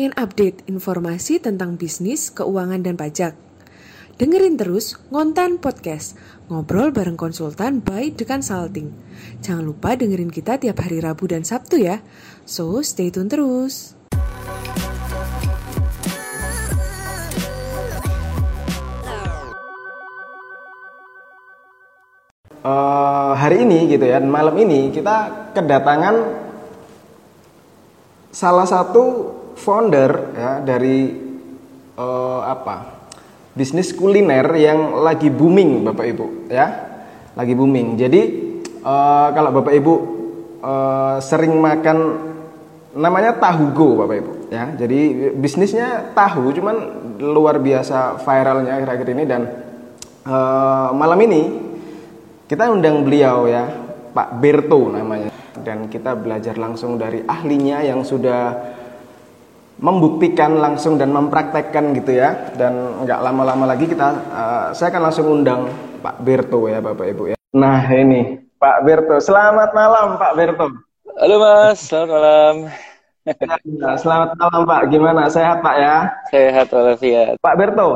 Pengen update informasi tentang bisnis, keuangan, dan pajak? Dengerin terus Ngontan Podcast, ngobrol bareng konsultan by The Consulting. Jangan lupa dengerin kita tiap hari Rabu dan Sabtu ya. So, stay tune terus. uh, hari ini gitu ya malam ini kita kedatangan salah satu founder ya dari uh, apa? Bisnis kuliner yang lagi booming bapak ibu ya. Lagi booming. Jadi uh, kalau bapak ibu uh, sering makan namanya tahu go bapak ibu ya. Jadi bisnisnya tahu cuman luar biasa viralnya akhir-akhir ini dan uh, malam ini kita undang beliau ya, Pak Berto namanya. Dan kita belajar langsung dari ahlinya yang sudah membuktikan langsung dan mempraktekkan gitu ya. Dan nggak lama-lama lagi kita, uh, saya akan langsung undang Pak Berto ya Bapak Ibu ya. Nah ini Pak Berto, selamat malam Pak Berto. Halo Mas, selamat malam. Ya, selamat malam Pak, gimana? Sehat Pak ya? Sehat walafiat. Pak Berto,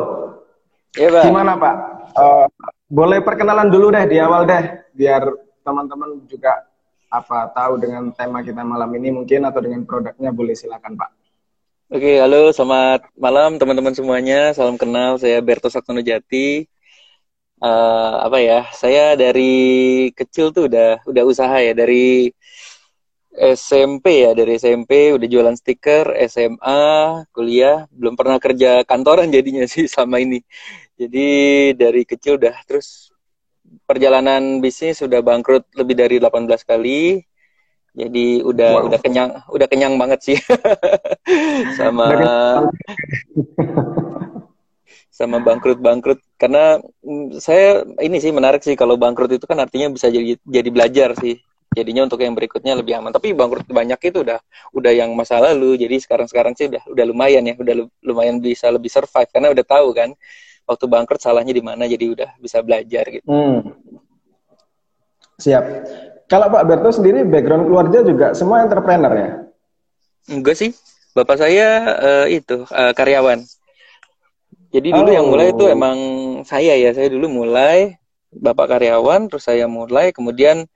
ya, Pak. gimana Pak? Uh, boleh perkenalan dulu deh di awal deh, biar teman-teman juga apa tahu dengan tema kita malam ini mungkin atau dengan produknya boleh silakan Pak. Oke, halo, selamat malam teman-teman semuanya. Salam kenal, saya Berto Saktono Jati. Uh, apa ya? Saya dari kecil tuh udah udah usaha ya dari SMP ya dari SMP udah jualan stiker SMA kuliah belum pernah kerja kantoran jadinya sih sama ini jadi dari kecil udah terus perjalanan bisnis sudah bangkrut lebih dari 18 kali. Jadi udah wow. udah kenyang udah kenyang banget sih. Sama sama bangkrut-bangkrut. Karena mm, saya ini sih menarik sih kalau bangkrut itu kan artinya bisa jadi jadi belajar sih. Jadinya untuk yang berikutnya lebih aman. Tapi bangkrut banyak itu udah udah yang masa lalu. Jadi sekarang sekarang sih udah udah lumayan ya. Udah lumayan bisa lebih survive. Karena udah tahu kan waktu bangkrut salahnya di mana. Jadi udah bisa belajar gitu. Hmm. Siap. Kalau Pak Berto sendiri background keluarga juga semua entrepreneur ya? Enggak sih. Bapak saya uh, itu uh, karyawan. Jadi dulu oh. yang mulai itu oh. emang saya ya. Saya dulu mulai bapak karyawan, terus saya mulai, kemudian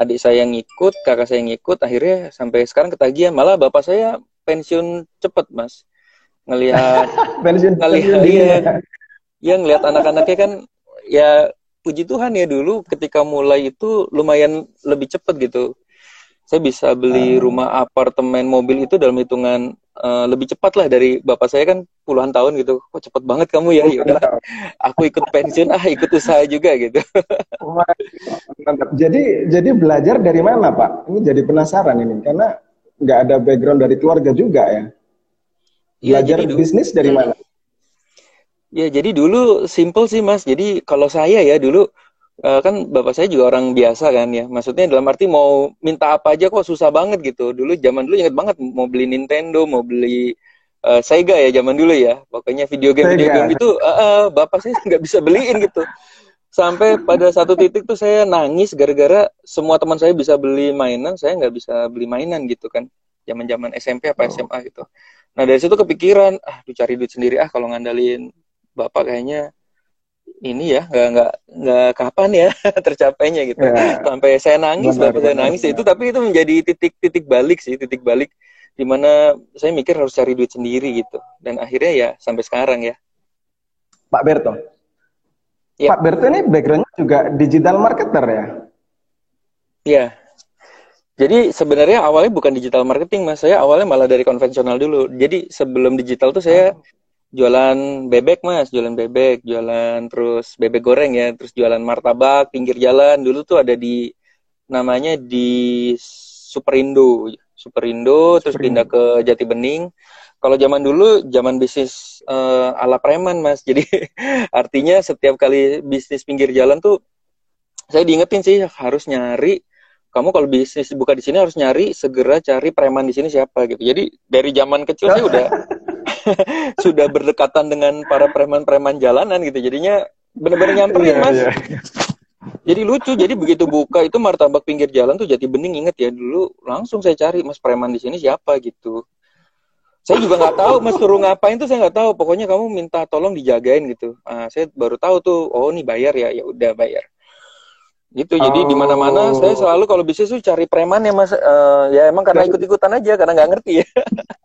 adik saya ngikut, kakak saya ngikut, akhirnya sampai sekarang ketagihan. Malah bapak saya pensiun cepet mas, ngelihat pensiun ngelihat iya, ya ngelihat anak-anaknya kan ya puji Tuhan ya dulu ketika mulai itu lumayan lebih cepet gitu. Saya bisa beli uh. rumah, apartemen, mobil itu dalam hitungan uh, lebih cepat lah dari bapak saya kan puluhan tahun gitu. Kok cepet banget kamu ya? Ya udah, aku ikut pensiun ah ikut usaha juga gitu. jadi jadi belajar dari mana Pak? Ini jadi penasaran ini karena nggak ada background dari keluarga juga ya. Iya, belajar ya, bisnis dari mana? Ya, jadi dulu simple sih, Mas. Jadi kalau saya ya dulu uh, kan bapak saya juga orang biasa kan ya. Maksudnya dalam arti mau minta apa aja kok susah banget gitu. Dulu zaman dulu inget banget mau beli Nintendo, mau beli uh, Sega ya zaman dulu ya. Pokoknya video game video game itu uh, uh, bapak saya nggak bisa beliin gitu. Sampai pada satu titik tuh saya nangis gara-gara semua teman saya bisa beli mainan, saya nggak bisa beli mainan gitu kan. Zaman-zaman SMP apa SMA gitu. Nah dari situ kepikiran, ah, cari duit sendiri ah kalau ngandalin bapak kayaknya ini ya nggak nggak nggak kapan ya tercapainya gitu. Ya. sampai saya nangis benar, bapak saya nangis. itu tapi itu menjadi titik-titik balik sih titik balik di mana saya mikir harus cari duit sendiri gitu. Dan akhirnya ya sampai sekarang ya. Pak Berto. Ya. Pak Berto ini backgroundnya juga digital marketer ya? Iya. Jadi sebenarnya awalnya bukan digital marketing mas. Saya awalnya malah dari konvensional dulu. Jadi sebelum digital tuh saya oh jualan bebek mas jualan bebek jualan terus bebek goreng ya terus jualan martabak pinggir jalan. Dulu tuh ada di namanya di Superindo Superindo terus pindah ke Jati Bening. Kalau zaman dulu zaman bisnis uh, ala preman mas. Jadi artinya setiap kali bisnis pinggir jalan tuh saya diingetin sih harus nyari kamu kalau bisnis buka di sini harus nyari segera cari preman di sini siapa gitu. Jadi dari zaman kecil sih udah sudah berdekatan dengan para preman-preman jalanan gitu. Jadinya benar-benar nyamperin, iya, Mas. Yeah, yeah. Jadi lucu, jadi begitu buka itu martabak pinggir jalan tuh jadi bening. Inget ya dulu langsung saya cari Mas preman di sini siapa? gitu. saya juga nggak tahu mas suruh ngapain? Tuh saya nggak tahu. Pokoknya kamu minta tolong dijagain gitu. Nah, saya baru tahu tuh oh ini bayar ya. Ya udah bayar. Gitu. Jadi oh. di mana mana saya selalu kalau bisnis tuh cari preman ya mas. Uh, ya emang karena ikut ikutan aja karena nggak ngerti ya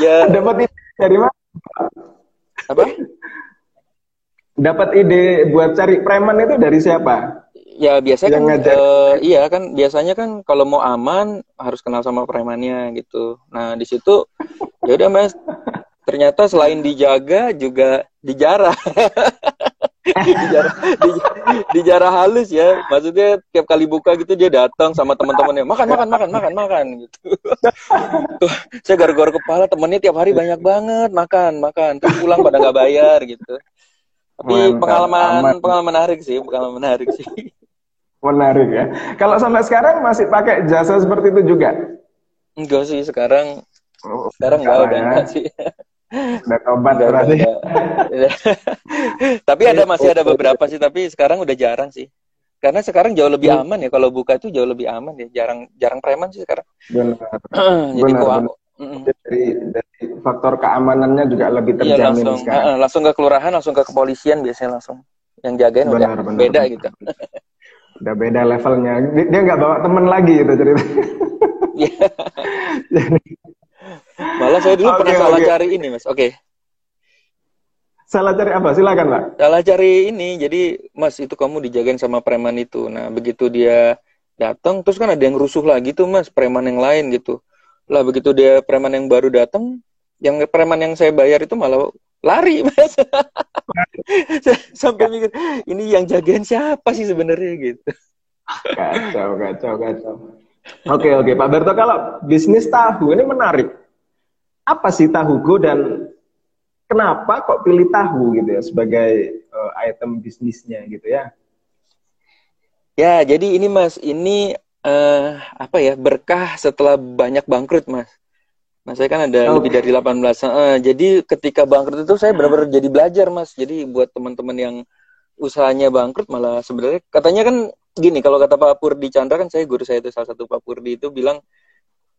ya. Dapat dari mana? Apa? Dapat ide buat cari preman itu dari siapa? Ya biasanya kan uh, iya kan biasanya kan kalau mau aman harus kenal sama premannya gitu. Nah di situ ya udah mas. Ternyata selain dijaga juga dijarah dijarah di, dijarah halus ya maksudnya tiap kali buka gitu dia datang sama teman-temannya makan makan makan makan makan gitu tuh saya garuk-garuk kepala temennya tiap hari banyak banget makan makan terus pulang pada nggak bayar gitu tapi Mantap, pengalaman amat. pengalaman menarik sih pengalaman menarik sih Menarik ya. Kalau sampai sekarang masih pakai jasa seperti itu juga? Enggak sih, sekarang oh, sekarang enggak udah enggak sih. Udah tobat berarti. tapi ada masih ada beberapa sih, tapi sekarang udah jarang sih. Karena sekarang jauh lebih aman ya kalau buka itu jauh lebih aman ya. Jarang jarang preman sih sekarang. Benar. Jadi benar, benar. Dari, dari faktor keamanannya juga lebih iya, terjamin iya, langsung, sekarang. Uh, langsung ke kelurahan, langsung ke kepolisian biasanya langsung. Yang jagain benar, udah benar, beda benar. gitu udah beda levelnya dia nggak bawa temen lagi itu cerita iya. malah saya dulu okay, pernah salah cari ini mas. Oke. Okay. salah cari apa? Silakan pak. Salah cari ini. Jadi mas itu kamu dijagain sama preman itu. Nah begitu dia datang terus kan ada yang rusuh lagi tuh mas preman yang lain gitu. Lah begitu dia preman yang baru datang yang preman yang saya bayar itu malah lari mas. Sampai mikir ini yang jagain siapa sih sebenarnya? gitu. Kacau kacau kacau oke oke Pak Berto kalau bisnis tahu ini menarik apa sih tahu go dan kenapa kok pilih tahu gitu ya sebagai uh, item bisnisnya gitu ya ya jadi ini mas ini uh, apa ya berkah setelah banyak bangkrut mas Nah, saya kan ada okay. lebih dari 18. Uh, jadi ketika bangkrut itu saya benar-benar jadi belajar, Mas. Jadi buat teman-teman yang usahanya bangkrut malah sebenarnya katanya kan gini, kalau kata Pak Purdi Chandra kan saya guru saya itu salah satu Pak Purdi itu bilang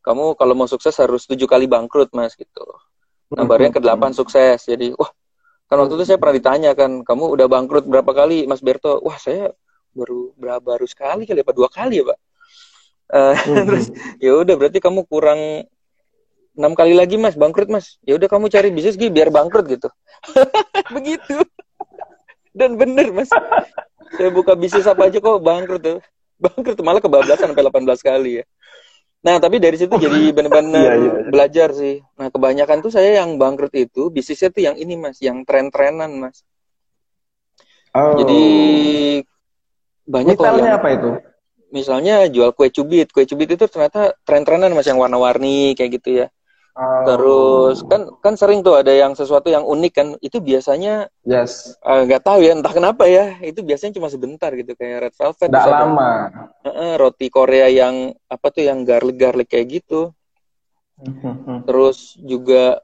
kamu kalau mau sukses harus tujuh kali bangkrut, Mas gitu. Nah, baru yang ke-8 sukses. Jadi, wah, kan waktu itu saya pernah ditanya kan, kamu udah bangkrut berapa kali, Mas Berto? Wah, saya baru berapa baru sekali kali apa dua kali ya, Pak. Uh, terus ya udah berarti kamu kurang enam kali lagi mas bangkrut mas ya udah kamu cari bisnis gitu biar bangkrut gitu begitu dan bener mas saya buka bisnis apa aja kok bangkrut tuh. Bangkrut malah kebablasan sampai 18 kali ya. Nah tapi dari situ jadi benar-benar iya, iya, iya. belajar sih. Nah kebanyakan tuh saya yang bangkrut itu bisnisnya tuh yang ini mas yang tren-trenan mas. Oh. jadi banyak misalnya yang, apa itu? Misalnya jual kue cubit. Kue cubit itu ternyata tren-trenan mas yang warna-warni kayak gitu ya Terus kan kan sering tuh ada yang sesuatu yang unik kan itu biasanya yes eh, nggak uh, tahu ya entah kenapa ya itu biasanya cuma sebentar gitu kayak red velvet. Tidak lama. uh, roti Korea yang apa tuh yang garlic garlic kayak gitu. Terus juga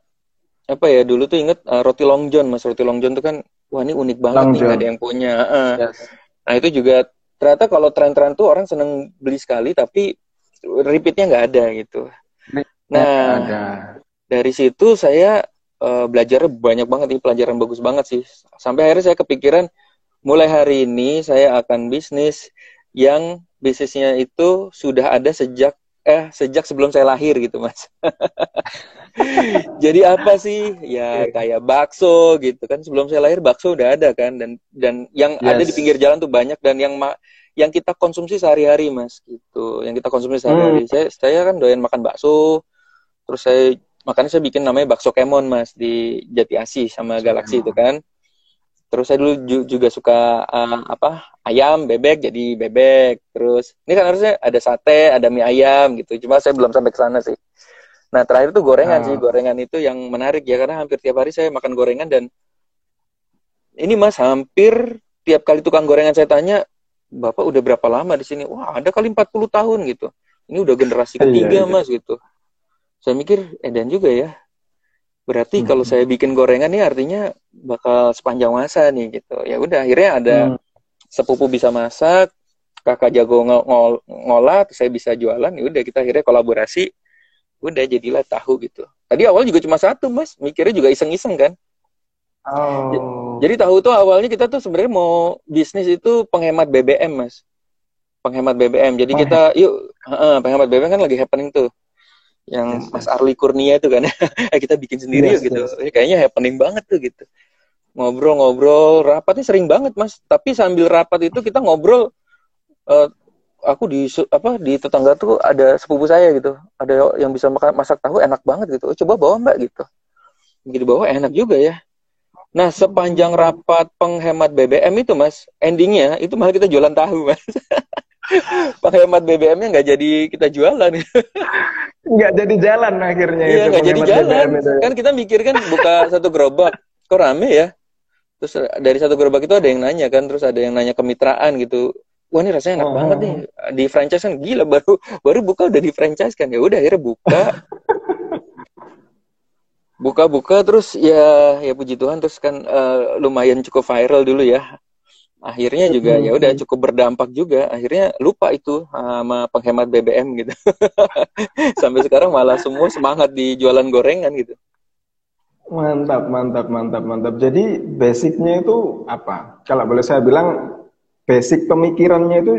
apa ya dulu tuh inget uh, roti Long John mas roti Long John tuh kan wah ini unik banget Long nih John. ada yang punya. Uh. Yes. Nah itu juga ternyata kalau tren-tren tuh orang seneng beli sekali tapi repeatnya nggak ada gitu. Nah, ada. dari situ saya uh, belajar banyak banget nih pelajaran bagus banget sih. Sampai akhirnya saya kepikiran mulai hari ini saya akan bisnis yang bisnisnya itu sudah ada sejak eh sejak sebelum saya lahir gitu mas. Jadi apa sih ya kayak bakso gitu kan sebelum saya lahir bakso udah ada kan dan dan yang yes. ada di pinggir jalan tuh banyak dan yang ma yang kita konsumsi sehari-hari mas gitu yang kita konsumsi sehari-hari hmm. saya saya kan doyan makan bakso terus saya makanya saya bikin namanya bakso kemon mas di Jati Asih sama Galaxy itu kan. Terus saya dulu juga suka uh, apa ayam bebek jadi bebek. Terus ini kan harusnya ada sate ada mie ayam gitu cuma saya belum sampai ke sana sih. Nah terakhir tuh gorengan oh. sih gorengan itu yang menarik ya karena hampir tiap hari saya makan gorengan dan ini mas hampir tiap kali tukang gorengan saya tanya bapak udah berapa lama di sini? Wah ada kali 40 tahun gitu. Ini udah generasi iya, ketiga iya. mas gitu saya mikir edan juga ya. Berarti hmm. kalau saya bikin gorengan nih artinya bakal sepanjang masa nih gitu. Ya udah akhirnya ada hmm. sepupu bisa masak kakak jago ng ng ngolah saya bisa jualan ya udah kita akhirnya kolaborasi. Udah jadilah tahu gitu. Tadi awal juga cuma satu mas. Mikirnya juga iseng-iseng kan? Oh. Jadi tahu tuh awalnya kita tuh sebenarnya mau bisnis itu penghemat BBM mas. Penghemat BBM jadi kita yuk uh, penghemat BBM kan lagi happening tuh yang yes, Mas Arli Kurnia itu kan. Eh kita bikin sendiri yes, gitu. yes. kayaknya happening banget tuh gitu. Ngobrol-ngobrol rapatnya sering banget mas. Tapi sambil rapat itu kita ngobrol uh, aku di apa di tetangga tuh ada sepupu saya gitu. Ada yang bisa makan masak tahu enak banget gitu. Oh, coba bawa mbak gitu. Begitu bawa enak juga ya. Nah sepanjang rapat penghemat BBM itu mas endingnya itu malah kita jualan tahu mas penghemat BBM-nya nggak jadi kita jualan. Nggak jadi jalan akhirnya iya nggak jadi jalan. itu. Ya. kan kita mikir kan buka satu gerobak. Kok rame ya? Terus dari satu gerobak itu ada yang nanya kan terus ada yang nanya kemitraan gitu. Wah ini rasanya enak oh. banget nih. Di franchise kan gila baru baru buka udah di franchise kan. Ya udah akhirnya buka. Buka-buka terus ya ya puji Tuhan terus kan uh, lumayan cukup viral dulu ya akhirnya juga ya udah cukup berdampak juga. Akhirnya lupa itu sama penghemat BBM gitu. Sampai sekarang malah semua semangat di jualan gorengan gitu. Mantap mantap mantap mantap. Jadi basicnya itu apa? Kalau boleh saya bilang basic pemikirannya itu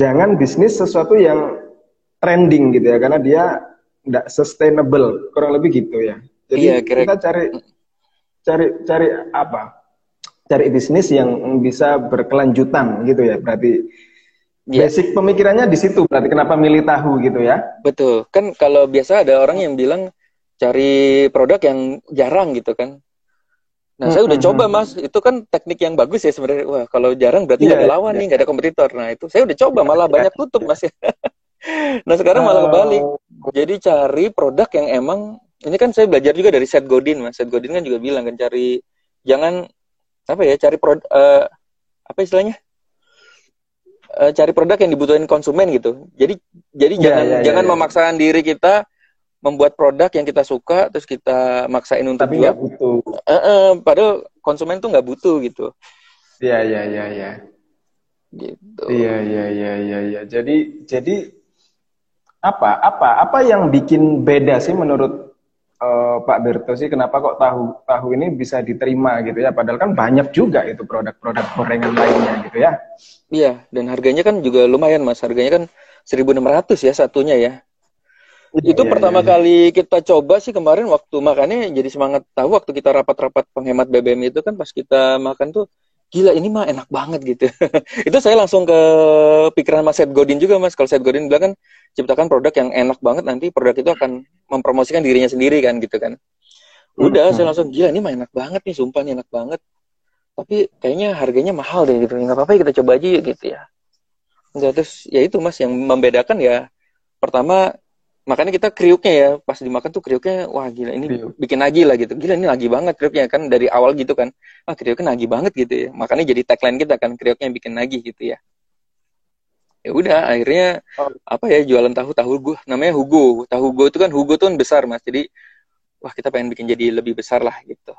jangan bisnis sesuatu yang trending gitu ya karena dia tidak sustainable. Kurang lebih gitu ya. Jadi iya, kira... kita cari cari cari apa cari bisnis yang bisa berkelanjutan gitu ya berarti yeah. basic pemikirannya di situ berarti kenapa milih tahu gitu ya betul kan kalau biasa ada orang yang bilang cari produk yang jarang gitu kan Nah, saya udah coba mas, itu kan teknik yang bagus ya sebenarnya. Wah, kalau jarang berarti nggak yeah, ada lawan yeah. nih, nggak ada kompetitor. Nah, itu saya udah coba, malah banyak tutup mas. nah, sekarang malah kebalik. Jadi cari produk yang emang, ini kan saya belajar juga dari Seth Godin mas. Seth Godin kan juga bilang kan cari, jangan apa ya, cari produk, uh, eh, apa istilahnya? Uh, cari produk yang dibutuhin konsumen gitu. Jadi, jadi yeah, jangan yeah, jangan yeah. memaksakan diri kita membuat produk yang kita suka terus kita maksain untuk tapi nggak butuh uh, uh, padahal konsumen tuh nggak butuh gitu iya iya iya iya gitu iya iya iya iya ya. jadi jadi apa apa apa yang bikin beda sih menurut uh, Pak Berto sih kenapa kok tahu tahu ini bisa diterima gitu ya? Padahal kan banyak juga itu produk-produk gorengan lainnya gitu ya. Iya dan harganya kan juga lumayan mas. Harganya kan 1.600 ya satunya ya. Itu yeah, pertama yeah, kali kita coba sih kemarin waktu makannya jadi semangat tahu waktu kita rapat-rapat penghemat BBM itu kan pas kita makan tuh gila ini mah enak banget gitu. itu saya langsung ke pikiran Mas Seth Godin juga Mas. Kalau Seth Godin bilang kan ciptakan produk yang enak banget nanti produk itu akan mempromosikan dirinya sendiri kan gitu kan. Udah hmm. saya langsung gila ini mah enak banget nih sumpah nih enak banget. Tapi kayaknya harganya mahal deh gitu. Enggak apa-apa kita coba aja gitu ya. Enggak terus ya itu Mas yang membedakan ya pertama makanya kita kriuknya ya pas dimakan tuh kriuknya wah gila ini Kriuk. bikin lagi lah gitu. Gila ini lagi banget kriuknya kan dari awal gitu kan. Ah kriuknya lagi banget gitu ya. Makanya jadi tagline kita kan kriuknya bikin lagi gitu ya. Ya udah akhirnya oh. apa ya jualan tahu tahu gue namanya Hugo. Tahu Hugo itu kan Hugo tuh kan besar mas. Jadi wah kita pengen bikin jadi lebih besar lah gitu.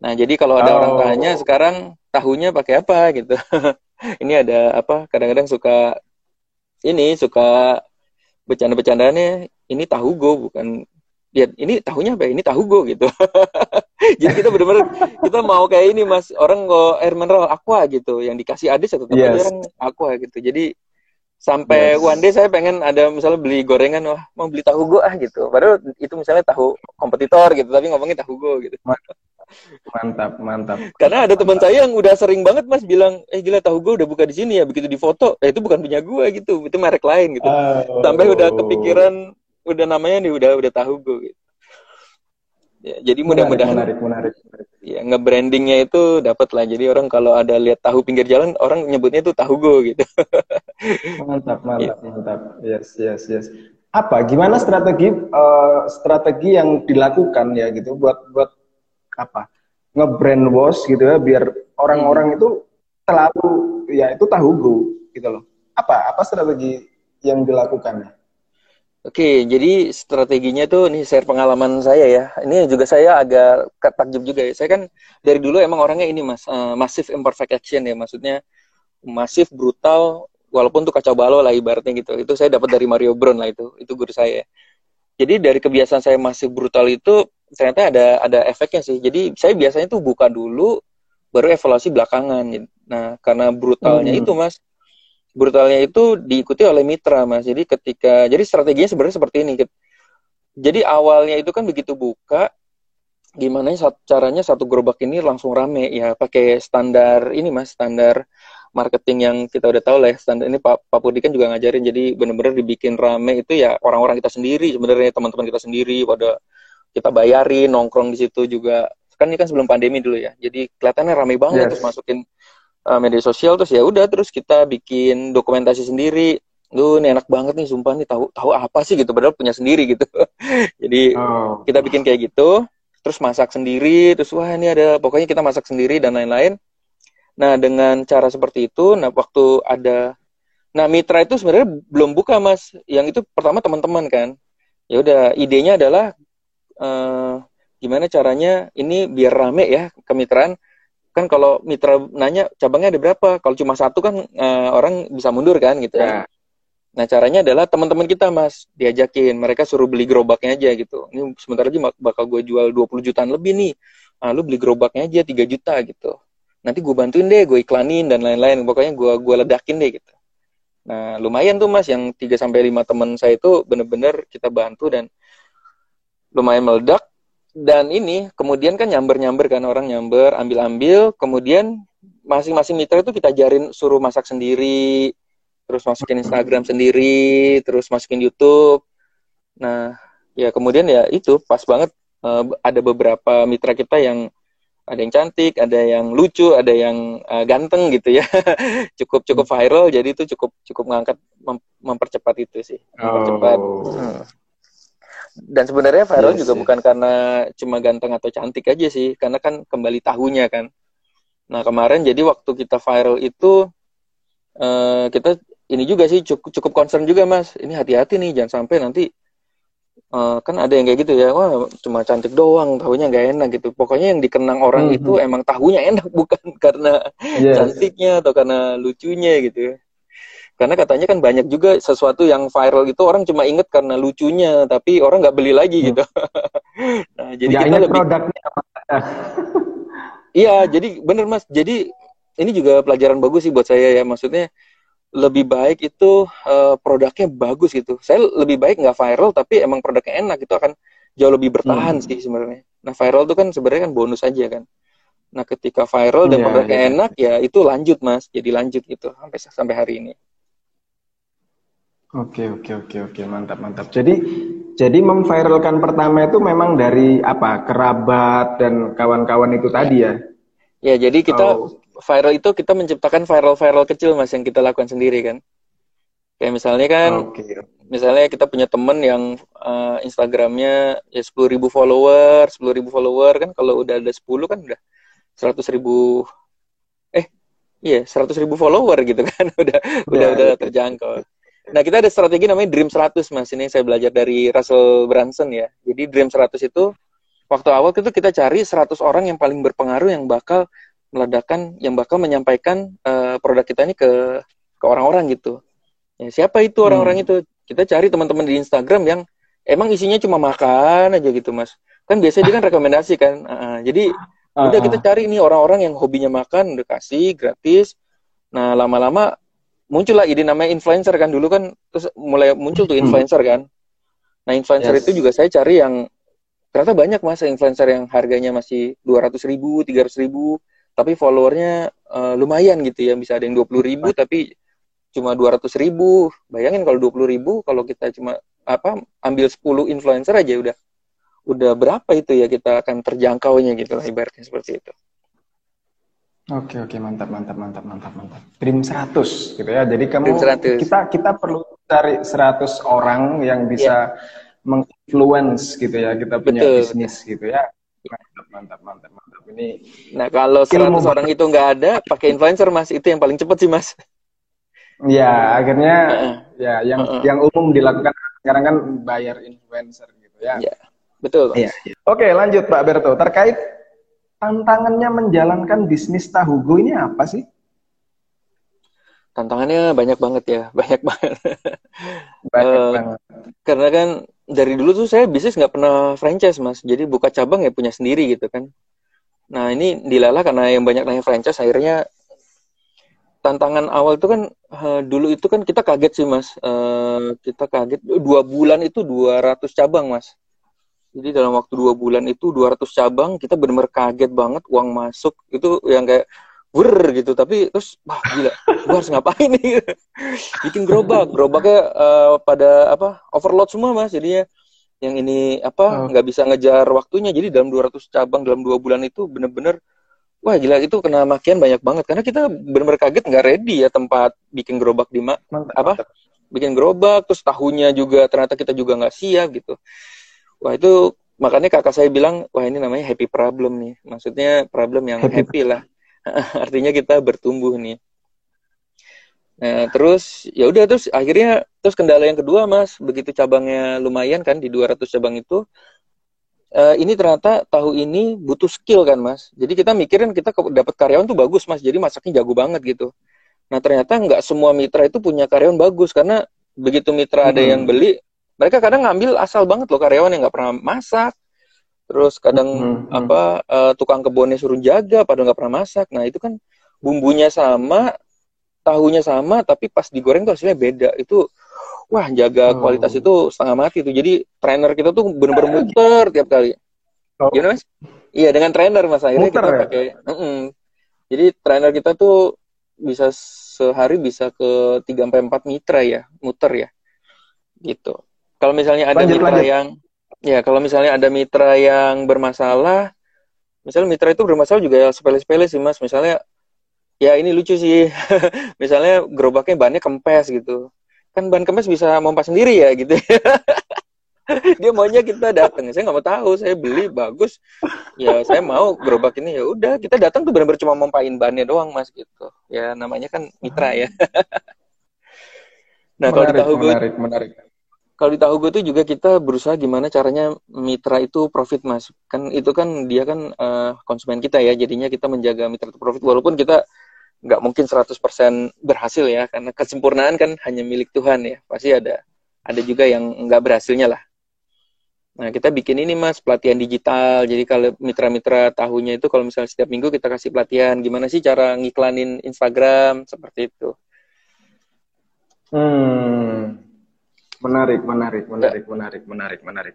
Nah jadi kalau ada oh. orang tanya sekarang tahunya pakai apa? gitu. Ini ada apa kadang-kadang suka ini suka bercanda-bercandanya ini tahu go bukan ya ini tahunya apa ya? ini tahu go gitu jadi kita benar-benar kita mau kayak ini mas orang kok air mineral aqua gitu yang dikasih adis atau tetap yes. orang aqua gitu jadi sampai yes. one day saya pengen ada misalnya beli gorengan wah mau beli tahu go ah gitu padahal itu misalnya tahu kompetitor gitu tapi ngomongin tahu go gitu Mantap, mantap. Karena ada teman saya yang udah sering banget mas bilang, eh gila tahu gue udah buka di sini ya, begitu di foto, eh itu bukan punya gue gitu, itu merek lain gitu. Oh. Sampai udah kepikiran, udah namanya nih udah udah tahu gue gitu. Ya, jadi mudah-mudahan menarik, menarik, menarik. Ya, nge-brandingnya itu dapat lah. Jadi orang kalau ada lihat tahu pinggir jalan, orang nyebutnya itu tahu gue gitu. mantap, mantap, ya. mantap. Yes, yes, yes. Apa? Gimana strategi uh, strategi yang dilakukan ya gitu buat buat apa ngebrand wash gitu ya biar orang-orang hmm. itu selalu ya itu tahu go gitu loh apa apa strategi yang dilakukan Oke, jadi strateginya tuh nih share pengalaman saya ya. Ini juga saya agak takjub juga ya. Saya kan dari dulu emang orangnya ini mas, uh, massive imperfect action ya. Maksudnya masif, brutal, walaupun tuh kacau balau lah ibaratnya gitu. Itu saya dapat dari Mario Brown lah itu. Itu guru saya. jadi dari kebiasaan saya masih brutal itu ternyata ada ada efeknya sih. Jadi saya biasanya tuh buka dulu baru evaluasi belakangan. Nah, karena brutalnya hmm. itu, Mas. Brutalnya itu diikuti oleh mitra, Mas. Jadi ketika jadi strateginya sebenarnya seperti ini. Jadi awalnya itu kan begitu buka gimana caranya satu gerobak ini langsung rame ya pakai standar ini Mas, standar marketing yang kita udah tahu lah ya standar ini Pak Pak Pudi kan juga ngajarin jadi benar-benar dibikin rame itu ya orang-orang kita sendiri sebenarnya teman-teman kita sendiri pada kita bayarin nongkrong di situ juga kan ini kan sebelum pandemi dulu ya jadi kelihatannya ramai banget yes. terus masukin uh, media sosial terus ya udah terus kita bikin dokumentasi sendiri. Lu ini enak banget nih sumpah nih tahu tahu apa sih gitu padahal punya sendiri gitu. Jadi oh. kita bikin kayak gitu terus masak sendiri terus wah ini ada pokoknya kita masak sendiri dan lain-lain. Nah dengan cara seperti itu nah waktu ada nah mitra itu sebenarnya belum buka mas. Yang itu pertama teman-teman kan. Ya udah idenya adalah uh, gimana caranya ini biar rame ya kemitraan kan kalau mitra nanya cabangnya ada berapa? Kalau cuma satu kan uh, orang bisa mundur kan gitu ya. nah caranya adalah teman-teman kita mas diajakin. Mereka suruh beli gerobaknya aja gitu. Ini sebentar lagi bakal gue jual 20 jutaan lebih nih. Nah, lu beli gerobaknya aja 3 juta gitu. Nanti gue bantuin deh gue iklanin dan lain-lain. Pokoknya gue gue ledakin deh gitu. Nah lumayan tuh mas yang 3 sampai lima teman saya itu bener-bener kita bantu dan lumayan meledak dan ini kemudian kan nyamber-nyamber kan orang nyamber, ambil-ambil, kemudian masing-masing mitra itu kita ajarin suruh masak sendiri, terus masukin Instagram sendiri, terus masukin YouTube. Nah, ya kemudian ya itu pas banget uh, ada beberapa mitra kita yang ada yang cantik, ada yang lucu, ada yang uh, ganteng gitu ya. cukup cukup viral jadi itu cukup cukup ngangkat mem mempercepat itu sih. Mempercepat. Oh. Hmm dan sebenarnya viral yes, iya juga yes. bukan karena cuma ganteng atau cantik aja sih karena kan kembali tahunya kan nah kemarin jadi waktu kita viral itu uh, kita ini juga sih cukup cukup concern juga mas ini hati-hati nih jangan sampai nanti uh, kan ada yang kayak gitu ya wah cuma cantik doang tahunya nggak enak gitu pokoknya yang dikenang orang mm -hmm. itu emang tahunya enak bukan karena yes. cantiknya atau karena lucunya gitu ya karena katanya kan banyak juga sesuatu yang viral itu orang cuma inget karena lucunya tapi orang nggak beli lagi hmm. gitu. Nah jadi gak kita lebih produknya. Iya jadi bener mas. Jadi ini juga pelajaran bagus sih buat saya ya. Maksudnya lebih baik itu uh, produknya bagus gitu. Saya lebih baik nggak viral tapi emang produknya enak itu akan jauh lebih bertahan hmm. sih sebenarnya. Nah viral itu kan sebenarnya kan bonus aja kan. Nah ketika viral dan yeah, produknya yeah. enak ya itu lanjut mas. Jadi lanjut gitu sampai sampai hari ini Oke oke oke oke mantap mantap. Jadi jadi memviralkan pertama itu memang dari apa kerabat dan kawan-kawan itu tadi ya? Ya jadi kita oh. viral itu kita menciptakan viral-viral kecil mas yang kita lakukan sendiri kan. Kayak misalnya kan, okay. misalnya kita punya temen yang uh, Instagramnya ya sepuluh ribu follower, sepuluh ribu follower kan kalau udah ada sepuluh kan udah seratus ribu eh iya seratus ribu follower gitu kan udah ya, udah udah ya. terjangkau. Nah, kita ada strategi namanya Dream 100, Mas. Ini saya belajar dari Russell Brunson ya. Jadi Dream 100 itu waktu awal itu kita cari 100 orang yang paling berpengaruh yang bakal meledakkan, yang bakal menyampaikan uh, produk kita ini ke ke orang-orang gitu. Ya, siapa itu orang-orang hmm. itu? Kita cari teman-teman di Instagram yang emang isinya cuma makan aja gitu, Mas. Kan biasanya dia kan rekomendasi kan. Uh, jadi uh, udah kita cari nih orang-orang yang hobinya makan, udah kasih gratis. Nah, lama-lama muncullah ide namanya influencer kan. Dulu kan terus mulai muncul tuh hmm. influencer kan. Nah influencer yes. itu juga saya cari yang ternyata banyak mas influencer yang harganya masih dua ratus ribu tiga ratus ribu tapi followernya uh, lumayan gitu ya. Bisa ada yang dua puluh ribu tapi cuma dua ratus ribu. Bayangin kalau dua puluh ribu kalau kita cuma apa ambil 10 influencer aja udah udah berapa itu ya kita akan terjangkaunya gitu lah ibaratnya seperti itu Oke oke mantap mantap mantap mantap mantap. Dream 100 gitu ya. Jadi kamu kita kita perlu cari 100 orang yang bisa yeah. menginfluence gitu ya kita punya Betul. bisnis gitu ya. Mantap mantap mantap mantap. Ini Nah, kalau 100 ilmu orang itu nggak ada, pakai influencer Mas, itu yang paling cepat sih Mas. Ya, akhirnya uh -uh. ya yang uh -uh. yang umum dilakukan sekarang kan bayar influencer gitu ya. Iya. Betul. Iya. Oke, lanjut Pak Berto. Terkait tantangannya menjalankan bisnis tahu go ini apa sih? Tantangannya banyak banget ya, banyak banget. Banyak uh, banget. Karena kan dari dulu tuh saya bisnis nggak pernah franchise mas jadi buka cabang ya punya sendiri gitu kan nah ini dilalah karena yang banyak nanya franchise akhirnya tantangan awal itu kan uh, dulu itu kan kita kaget sih mas uh, kita kaget dua bulan itu 200 cabang mas jadi dalam waktu dua bulan itu 200 cabang kita benar-benar kaget banget uang masuk. Itu yang kayak wer gitu. Tapi terus wah gila gua harus ngapain nih? Bikin gerobak. Gerobaknya uh, pada apa overload semua mas jadinya. Yang ini apa nggak oh. bisa ngejar waktunya. Jadi dalam 200 cabang dalam dua bulan itu bener-bener wah gila itu kena makian banyak banget. Karena kita benar-benar kaget nggak ready ya tempat bikin gerobak di ma mantap, apa mantap. bikin gerobak terus tahunya juga ternyata kita juga nggak siap gitu wah itu makanya kakak saya bilang wah ini namanya happy problem nih. Maksudnya problem yang happy, happy lah. Artinya kita bertumbuh nih. Nah terus ya udah terus akhirnya terus kendala yang kedua mas begitu cabangnya lumayan kan di 200 cabang itu uh, ini ternyata tahu ini butuh skill kan mas. Jadi kita mikirin kita dapat karyawan tuh bagus mas. Jadi masaknya jago banget gitu. Nah ternyata nggak semua mitra itu punya karyawan bagus karena begitu mitra hmm. ada yang beli mereka kadang ngambil asal banget loh karyawan yang nggak pernah masak terus kadang hmm. apa uh, tukang kebunnya suruh jaga padahal nggak pernah masak nah itu kan bumbunya sama tahunya sama tapi pas digoreng tuh hasilnya beda itu wah jaga oh. kualitas itu setengah mati tuh jadi trainer kita tuh bener-bener muter tiap kali oh. gimana mas iya dengan trainer mas akhirnya muter, kita ya? pakai mm -mm. jadi trainer kita tuh bisa sehari bisa ke tiga sampai empat mitra ya muter ya gitu kalau misalnya ada lanjut, mitra lanjut. yang ya kalau misalnya ada mitra yang bermasalah misalnya mitra itu bermasalah juga sepele-sepele sih mas. Misalnya ya ini lucu sih. Misalnya gerobaknya bannya kempes gitu. Kan ban kempes bisa pompa sendiri ya gitu dia maunya kita datang saya nggak mau tahu saya beli bagus. Ya saya mau gerobak ini ya udah kita datang tuh benar-benar cuma mompain bannya doang mas gitu. Ya namanya kan mitra ya. Nah kalau di tahu gue menarik menarik kalau di tahu gue tuh juga kita berusaha gimana caranya mitra itu profit mas. Kan itu kan dia kan uh, konsumen kita ya jadinya kita menjaga mitra itu profit. Walaupun kita nggak mungkin 100% berhasil ya karena kesempurnaan kan hanya milik Tuhan ya. Pasti ada ada juga yang nggak berhasilnya lah. Nah kita bikin ini mas pelatihan digital. Jadi kalau mitra-mitra tahunya itu kalau misalnya setiap minggu kita kasih pelatihan. Gimana sih cara ngiklanin Instagram? Seperti itu. Hmm menarik menarik menarik menarik menarik menarik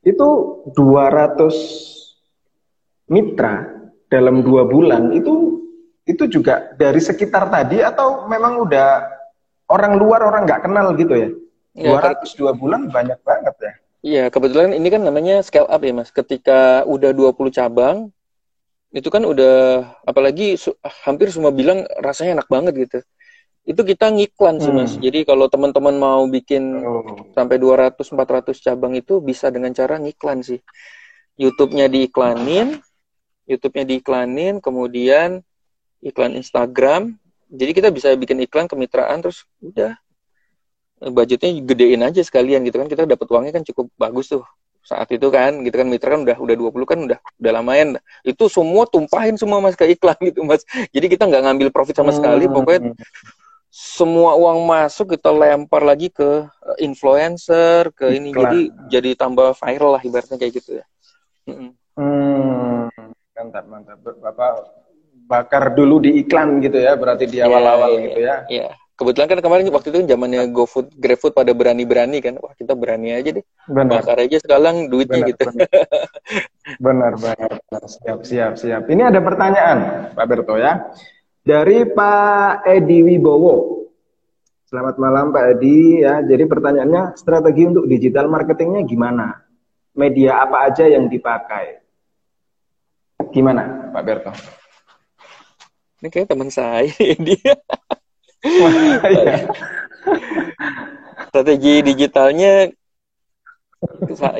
itu 200 mitra dalam dua bulan itu itu juga dari sekitar tadi atau memang udah orang luar orang nggak kenal gitu ya? ya 202 bulan banyak banget ya. Iya, kebetulan ini kan namanya scale up ya, Mas. Ketika udah 20 cabang, itu kan udah apalagi su hampir semua bilang rasanya enak banget gitu. Itu kita ngiklan sih, Mas. Hmm. Jadi kalau teman-teman mau bikin oh. sampai 200 400 cabang itu bisa dengan cara ngiklan sih. YouTube-nya diiklanin, YouTube-nya diiklanin, kemudian iklan Instagram. Jadi kita bisa bikin iklan kemitraan terus udah budgetnya gedein aja sekalian gitu kan kita dapat uangnya kan cukup bagus tuh saat itu kan gitu kan mitra kan udah udah 20 kan udah udah lumayan itu semua tumpahin semua mas ke iklan gitu mas jadi kita nggak ngambil profit sama sekali hmm. pokoknya semua uang masuk kita lempar lagi ke influencer ke ini iklan. jadi jadi tambah viral lah ibaratnya kayak gitu ya hmm. mantap mantap bapak bakar dulu di iklan gitu ya berarti di iya, awal-awal yeah, gitu ya. Iya. Kebetulan kan kemarin waktu itu zamannya GoFood, GrabFood pada berani-berani kan. Wah, kita berani aja deh. Benar. Bakar aja sekarang duitnya benar, gitu. Benar. benar, benar. Siap, siap, siap. Ini ada pertanyaan, Pak Berto ya. Dari Pak Edi Wibowo. Selamat malam Pak Edi ya. Jadi pertanyaannya strategi untuk digital marketingnya gimana? Media apa aja yang dipakai? Gimana Pak Berto? ini kayak teman saya dia iya. strategi digitalnya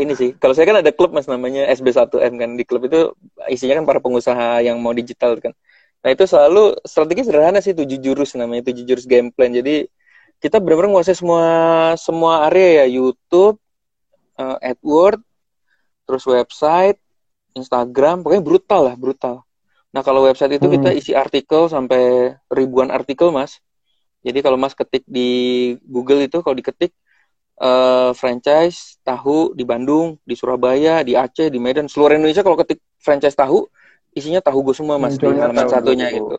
ini sih kalau saya kan ada klub mas namanya SB1M kan di klub itu isinya kan para pengusaha yang mau digital kan nah itu selalu strategi sederhana sih tujuh jurus namanya tujuh jurus game plan jadi kita benar-benar menguasai semua semua area ya YouTube uh, AdWords terus website Instagram pokoknya brutal lah brutal Nah kalau website itu hmm. kita isi artikel sampai ribuan artikel mas. Jadi kalau mas ketik di Google itu kalau diketik uh, franchise tahu di Bandung, di Surabaya, di Aceh, di Medan, seluruh Indonesia kalau ketik franchise tahu isinya tahu gue semua mas Munculnya di halaman satunya gitu.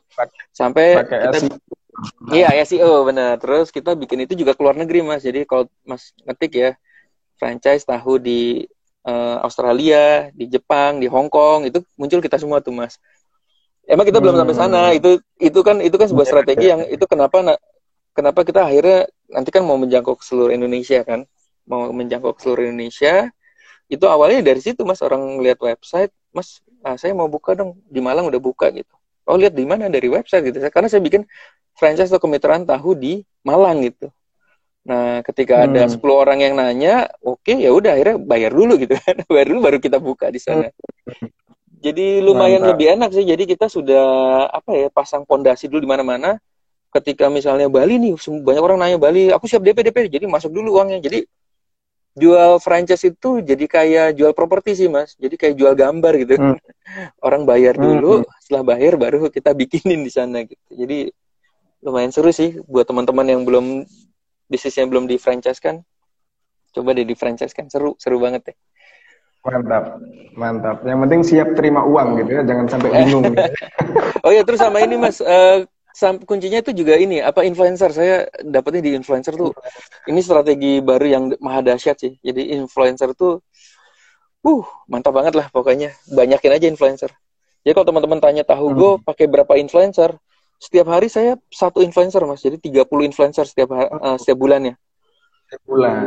Sampai kita Iya, SEO benar. Terus kita bikin itu juga keluar negeri mas. Jadi kalau mas ngetik ya franchise tahu di uh, Australia, di Jepang, di Hong Kong itu muncul kita semua tuh mas. Emang kita hmm. belum sampai sana. Hmm. Itu itu kan itu kan sebuah strategi yang itu kenapa kenapa kita akhirnya nanti kan mau menjangkau ke seluruh Indonesia kan mau menjangkau ke seluruh Indonesia itu awalnya dari situ mas orang lihat website mas ah, saya mau buka dong di Malang udah buka gitu. Oh lihat di mana? Dari website gitu. Karena saya bikin franchise atau kemitraan tahu di Malang gitu. Nah ketika hmm. ada 10 orang yang nanya oke okay, ya udah akhirnya bayar dulu gitu kan. Bayar dulu baru kita buka di sana. Jadi lumayan Mantap. lebih enak sih. Jadi kita sudah apa ya pasang pondasi dulu di mana-mana. Ketika misalnya Bali nih banyak orang nanya Bali aku siap DP DP jadi masuk dulu uangnya. Jadi jual franchise itu jadi kayak jual properti sih mas. Jadi kayak jual gambar gitu. Hmm. orang bayar hmm, dulu hmm. setelah bayar baru kita bikinin di sana gitu. Jadi lumayan seru sih buat teman-teman yang belum bisnisnya belum di franchise kan coba deh di franchise kan seru seru banget deh. Mantap mantap. Yang penting siap terima uang gitu ya jangan sampai bingung. Oh ya terus sama ini mas. Uh, kuncinya itu juga ini apa influencer? Saya dapetnya di influencer tuh. Ini strategi baru yang maha dahsyat sih. Jadi influencer tuh uh mantap banget lah pokoknya. Banyakin aja influencer. Jadi kalau teman-teman tanya tahu hmm. gue pakai berapa influencer setiap hari saya satu influencer mas. Jadi 30 influencer setiap uh, setiap bulannya setiap bulan.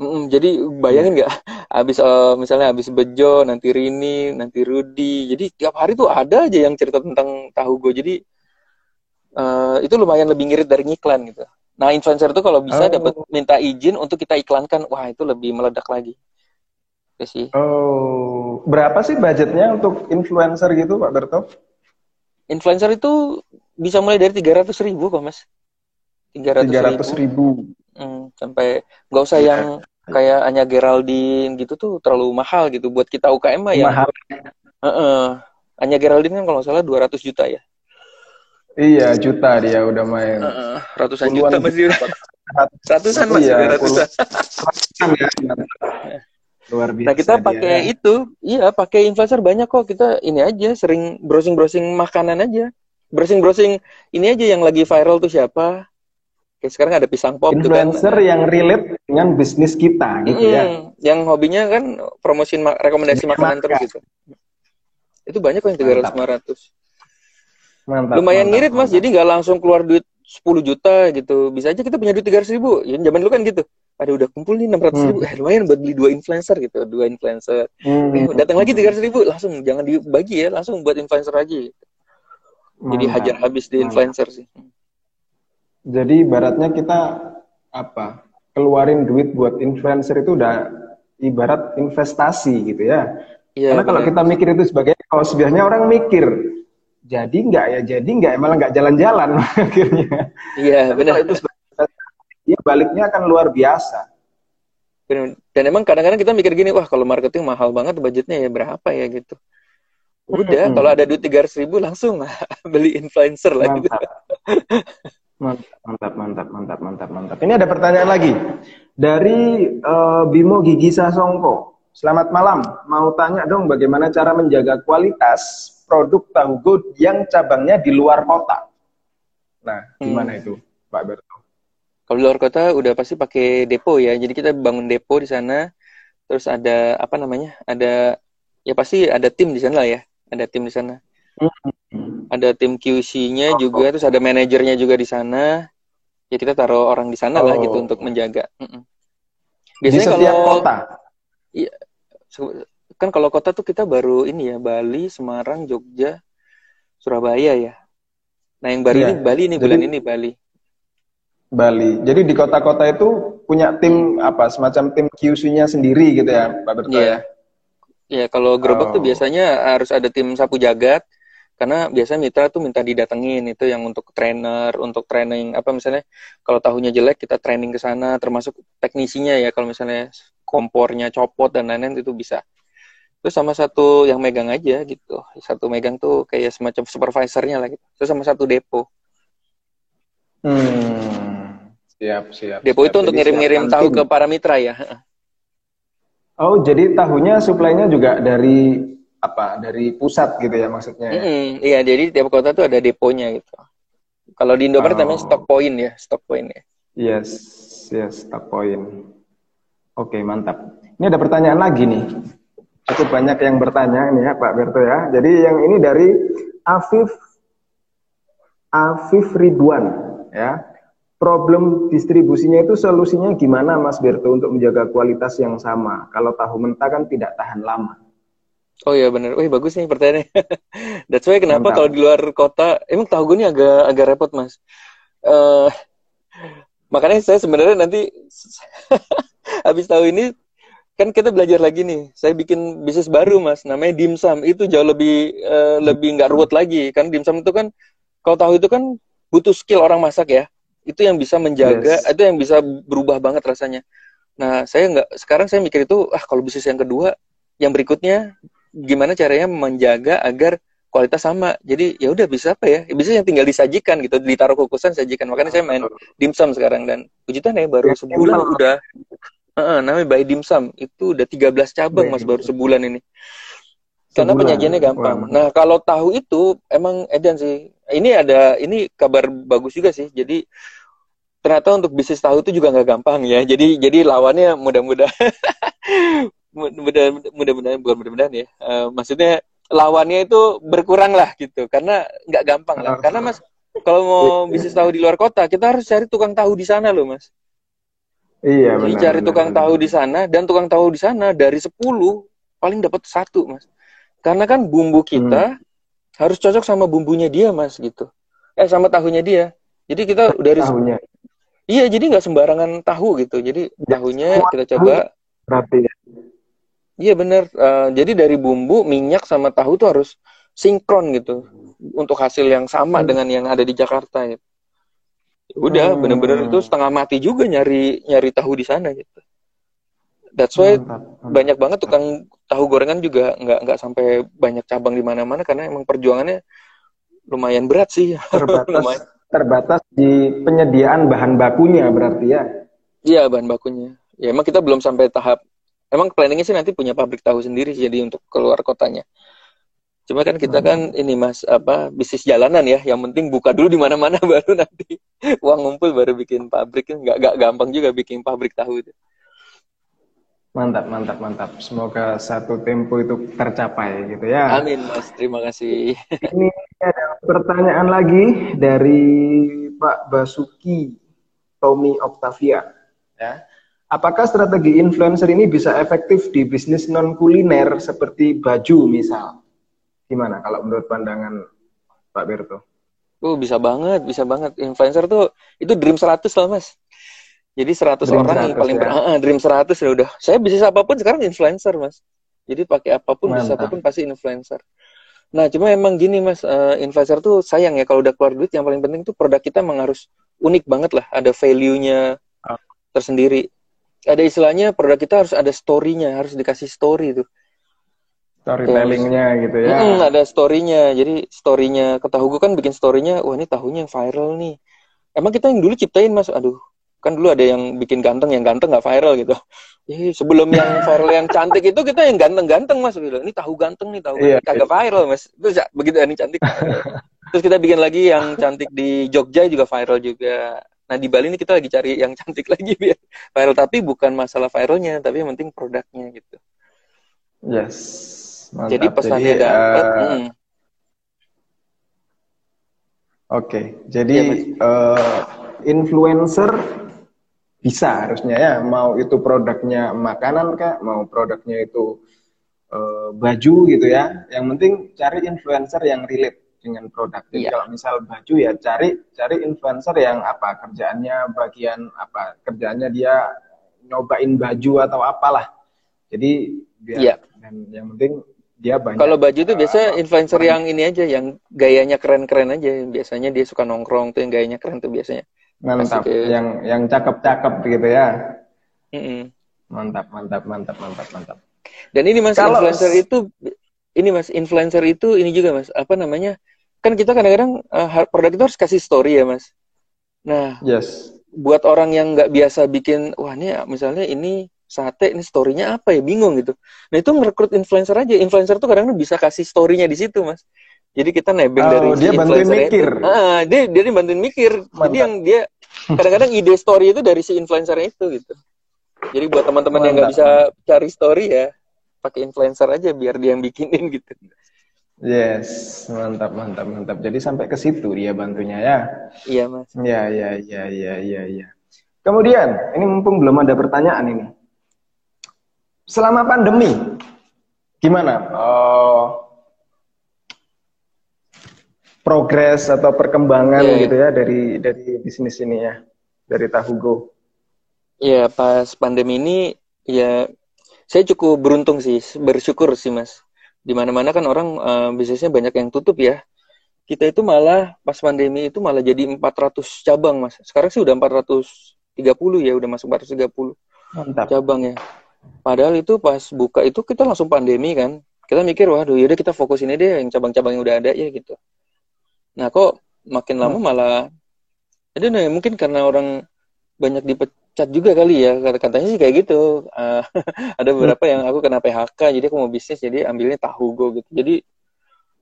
Mm, jadi bayangin nggak? Habis uh, misalnya habis Bejo nanti Rini nanti Rudi. Jadi tiap hari tuh ada aja yang cerita tentang tahu gue jadi uh, itu lumayan lebih ngirit dari ngiklan gitu. Nah, influencer itu kalau bisa oh. dapat minta izin untuk kita iklankan, wah itu lebih meledak lagi. Itu sih. Oh, berapa sih budgetnya untuk influencer gitu, Pak Berto? Influencer itu bisa mulai dari tiga ratus ribu kok, Mas. Tiga ratus ribu. Hmm, sampai nggak usah yang kayak hanya Geraldine gitu tuh terlalu mahal gitu buat kita UKM mah ya. Mahal. Uh -uh. Anya Geraldine kan kalau salah 200 juta ya. Iya, juta dia udah main. Uh, ratusan Puluhan juta masih ratusan masih iya, ratusan. ratusan ya. Luar biasa. Nah, kita pakai itu, iya, pakai influencer banyak kok. Kita ini aja sering browsing-browsing makanan aja. Browsing-browsing ini aja yang lagi viral tuh siapa? Kayak sekarang ada pisang pop influencer tuh kan. Influencer yang relate dengan bisnis kita gitu hmm, ya. Yang hobinya kan promosiin rekomendasi makanan terus gitu. Itu banyak kok yang 300 500. Mantap, lumayan mantap, ngirit mas. mantap. jadi nggak langsung keluar duit 10 juta gitu. Bisa aja kita punya duit 300 ribu. Ya zaman dulu kan gitu. Ada udah kumpul nih 600 ribu. Hmm. eh lumayan buat beli dua influencer gitu. Dua influencer. Hmm. eh, datang lagi 300 ribu. Langsung jangan dibagi ya. Langsung buat influencer aja jadi hajar habis di influencer sih. Jadi baratnya kita apa? Keluarin duit buat influencer itu udah ibarat investasi gitu ya, ya Karena kalau kita mikir itu sebagai kalau sebenarnya orang mikir jadi nggak ya jadi nggak ya malah nggak jalan-jalan akhirnya. Iya benar. itu ya baliknya akan luar biasa. Dan emang kadang-kadang kita mikir gini wah kalau marketing mahal banget budgetnya ya berapa ya gitu. Udah hmm. kalau ada duit tiga ribu langsung beli influencer lah gitu. Mantap. Mantap mantap mantap mantap mantap ini ada pertanyaan lagi. Dari uh, Bimo Gigi Sasongko. Selamat malam. Mau tanya dong bagaimana cara menjaga kualitas produk tahu go yang cabangnya di luar kota. Nah, gimana hmm. itu, Pak Berto? Kalau di luar kota udah pasti pakai depo ya. Jadi kita bangun depo di sana. Terus ada apa namanya? Ada ya pasti ada tim di sana lah ya. Ada tim di sana. Hmm. Ada tim QC-nya oh, juga, oh. terus ada manajernya juga di sana. Ya kita taruh orang di sana oh. lah gitu untuk menjaga. Biasanya di setiap kalau kota. Iya, kan kalau kota tuh kita baru ini ya Bali, Semarang, Jogja, Surabaya ya. Nah yang baru yeah. ini Bali nih bulan ini Bali. Bali. Jadi di kota-kota itu punya tim apa semacam tim QC-nya sendiri gitu ya, Pak? Iya. Yeah. Iya, yeah, kalau gerobak oh. tuh biasanya harus ada tim sapu jagat karena biasanya mitra tuh minta didatengin itu yang untuk trainer, untuk training apa misalnya kalau tahunya jelek kita training ke sana termasuk teknisinya ya kalau misalnya kompornya copot dan lain-lain itu bisa terus sama satu yang megang aja gitu satu megang tuh kayak semacam supervisornya lah gitu terus sama satu depo hmm Siap, siap. Depo siap. itu untuk ngirim-ngirim tahu ke para mitra ya. Oh, jadi tahunya suplainya juga dari apa? Dari pusat gitu ya maksudnya. ya? Mm-mm, Iya, jadi tiap kota tuh ada deponya gitu. Kalau di Indomaret Oh. namanya stock point ya, stock point ya. Yes, yes, tak poin. Oke, mantap. Ini ada pertanyaan lagi nih. Cukup banyak yang bertanya ini ya Pak Berto ya. Jadi yang ini dari Afif Afif Ridwan ya. Problem distribusinya itu solusinya gimana Mas Berto untuk menjaga kualitas yang sama? Kalau tahu mentah kan tidak tahan lama. Oh iya bener. Wih bagus nih pertanyaannya. That's why kenapa kalau di luar kota, emang tahu gue nih agak agak repot mas. Eh makanya saya sebenarnya nanti habis tahu ini kan kita belajar lagi nih. Saya bikin bisnis baru mas, namanya dimsum. Itu jauh lebih eh, lebih nggak ruwet lagi. Kan dimsum itu kan kalau tahu itu kan butuh skill orang masak ya. Itu yang bisa menjaga, Yes. itu yang bisa berubah banget rasanya. Nah saya nggak sekarang saya mikir itu ah kalau bisnis yang kedua, yang berikutnya gimana caranya menjaga agar kualitas sama. Jadi ya udah bisa apa ya? Bisa yang tinggal disajikan gitu, ditaruh kukusan sajikan. Makanya saya main dimsum sekarang dan puji Tuhan ya baru Ya, sebulan simple. udah Heeh, namanya by dimsum. Itu udah 13 cabang By Mas baru sebulan ini. Karena Sebulan. penyajiannya gampang. Wah. Nah, kalau tahu itu emang edan sih. Ini ada ini kabar bagus juga sih. Jadi ternyata untuk bisnis tahu itu juga nggak gampang ya. Jadi jadi lawannya mudah-mudahan mudah mudah-mudahan bukan mudah-mudahan ya. Eh, maksudnya lawannya itu berkurang lah gitu. Karena nggak gampang lah. Karena Mas kalau mau bisnis tahu di luar kota, kita harus cari tukang tahu di sana loh, Mas. Iya, Jadi benar, cari benar, tukang benar. tahu di sana dan tukang tahu di sana dari 10 paling dapat satu, Mas. Karena kan bumbu kita harus cocok sama bumbunya dia, Mas, gitu. Eh sama tahunya dia. Jadi kita dari tahunya. Iya, jadi nggak sembarangan tahu gitu. Jadi tahunya semua kita coba. Berarti ya. Iya bener. Eh, jadi dari bumbu, minyak sama tahu tuh harus sinkron gitu untuk hasil yang sama Hmm. dengan yang ada di Jakarta gitu. Udah, Hmm. bener-bener itu setengah mati juga nyari nyari tahu di sana gitu. That's why Mantap, mantap. banyak banget tukang tahu gorengan juga nggak nggak sampai banyak cabang di mana-mana karena emang perjuangannya lumayan berat sih. terbatas Lumayan. terbatas di penyediaan bahan bakunya berarti ya. Iya bahan bakunya. Ya emang kita belum sampai tahap. Emang planningnya sih nanti punya pabrik tahu sendiri jadi untuk keluar kotanya. Cuma kan kita kan ini mas apa bisnis jalanan ya. Yang penting buka dulu di mana-mana baru nanti uang ngumpul baru bikin pabrik. Nggak nggak gampang juga bikin pabrik tahu itu. Mantap, mantap, mantap. Semoga satu tempo itu tercapai gitu ya. Amin mas, terima kasih. Ini ada pertanyaan lagi dari Pak Basuki Tommy Octavia. Ya. Apakah strategi influencer ini bisa efektif di bisnis non kuliner seperti baju misal? Gimana kalau menurut pandangan Pak Berto? Oh bisa banget, bisa banget. Influencer tuh itu dream 100 lah mas. Jadi 100 Dream orang yang 100 paling ya. ber- Ah, dream 100 ya udah. Saya bisnis apa pun sekarang influencer mas. Jadi pakai apa pun bisnis Mantap. apa pun pasti influencer. Nah cuma emang gini mas, eh, influencer tuh sayang ya kalau udah keluar duit yang paling penting tuh produk kita emang harus unik banget lah. Ada value-nya Ah. tersendiri. Ada istilahnya produk kita harus ada story-nya, harus dikasih story tuh. Storytellingnya gitu ya. Mm, ada story-nya. Jadi story-nya ketahu gue kan bikin story-nya, wah ini tahunya yang viral nih. Emang kita yang dulu ciptain mas, aduh kan dulu ada yang bikin ganteng, yang ganteng nggak viral gitu. Eh, sebelum yang viral yang cantik itu kita yang ganteng-ganteng mas, ini tahu ganteng nih tahu Iya, kagak viral mas. Terus ya, begitu yang cantik. Terus kita bikin lagi yang cantik di Jogja juga viral juga. Nah di Bali ini kita lagi cari yang cantik lagi biar viral tapi bukan masalah viralnya, tapi yang penting produknya gitu. Yes. Mantap. Jadi pesannya Jadi, dapat. eh, mm. Oke, jadi Iya, Mas. eh, influencer bisa harusnya ya, mau itu produknya makanan kah, mau produknya itu eh, baju gitu ya. Yang penting cari influencer yang relate dengan produk. Jadi Iya. kalau misal baju ya cari cari influencer yang apa kerjaannya bagian apa kerjaannya dia nyobain baju atau apalah. Jadi biar Iya. dan yang penting dia banyak. Kalau baju tuh biasanya apa, influencer yang ini aja, yang gayanya keren-keren aja. Biasanya dia suka nongkrong tuh yang gayanya keren tuh biasanya. mantap, ke- yang yang cakep-cakep gitu ya. Mm-mm. Mantap, mantap, mantap, mantap, mantap. Dan ini mas Kalau- influencer itu, ini mas influencer itu ini juga mas, apa namanya? Kan kita kadang-kadang har- produk itu harus kasih story ya mas. Nah Yes. buat orang yang nggak biasa bikin wah ini misalnya ini sate ini storynya apa ya bingung gitu nah itu merekrut influencer aja influencer tuh kadang-kadang bisa kasih storynya di situ mas jadi kita nebeng Oh, dari dia si bantuin mikir. itu. Ah, dia dia bantuin mikir jadi Mantap. yang dia kadang-kadang ide story itu dari si influencer itu gitu jadi buat teman-teman yang nggak bisa cari story ya pakai influencer aja biar dia yang bikinin gitu Yes, mantap, mantap, mantap. Jadi sampai ke situ dia bantunya ya. iya mas Ya, ya, ya, ya, ya, ya. Kemudian, ini mumpung belum ada pertanyaan ini. Selama pandemi, gimana? eh, progres atau perkembangan Iya, iya. gitu ya dari dari bisnis ini ya, dari Tahu Go. Iya, pas pandemi ini ya saya cukup beruntung sih, bersyukur sih Mas. Di mana-mana kan orang eh, bisnisnya banyak yang tutup ya. Kita itu malah pas pandemi itu malah jadi 400 cabang Mas. Sekarang sih udah 430 ya, udah masuk 430 Mantap. cabang ya. Padahal itu pas buka itu kita langsung pandemi kan. Kita mikir, waduh yaudah kita fokus ini deh yang cabang-cabang yang udah ada ya gitu. Nah kok makin lama malah, ada nih mungkin karena orang banyak dipecat juga kali ya kata katanya sih kayak gitu. Eh, ada beberapa yang aku kena PHK jadi aku mau bisnis jadi ambilnya tahu go gitu. Jadi,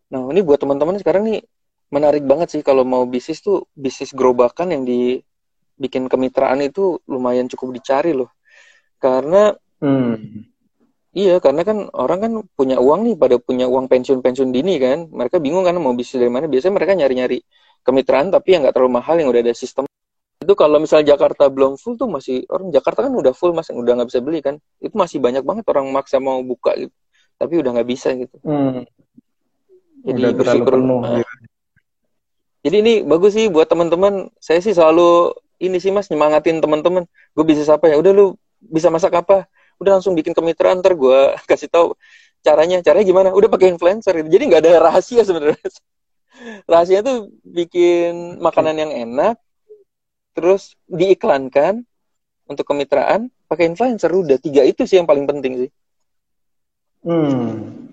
nah ini buat teman-teman sekarang nih menarik banget sih kalau mau bisnis tuh bisnis gerobakan yang dibikin kemitraan itu lumayan cukup dicari loh. Karena Hmm. Iya, karena kan orang kan punya uang nih, pada punya uang pensiun-pensiun dini kan. Mereka bingung kan mau bisnis dari mana. Biasanya mereka nyari-nyari kemitraan tapi yang nggak terlalu mahal, yang udah ada sistem. Itu kalau misalnya Jakarta belum full tuh masih, orang Jakarta kan udah full mas, udah nggak bisa beli kan. Itu masih banyak banget orang maksa mau buka gitu. Tapi udah nggak bisa gitu. Hmm. Jadi Udah terlalu bersyukur. penuh. Nah, gitu. Jadi ini bagus sih buat teman-teman. Saya sih selalu ini sih mas nyemangatin teman-teman. Gue bisnis apa ya? Udah lu bisa masak apa? Udah langsung bikin kemitraan ntar gue kasih tahu caranya. Caranya gimana? Udah pakai influencer. gitu. Jadi nggak ada rahasia sebenarnya. Rahasia tuh bikin makanan yang enak, terus diiklankan untuk kemitraan pakai influencer. Udah tiga itu sih yang paling penting sih. Hmm.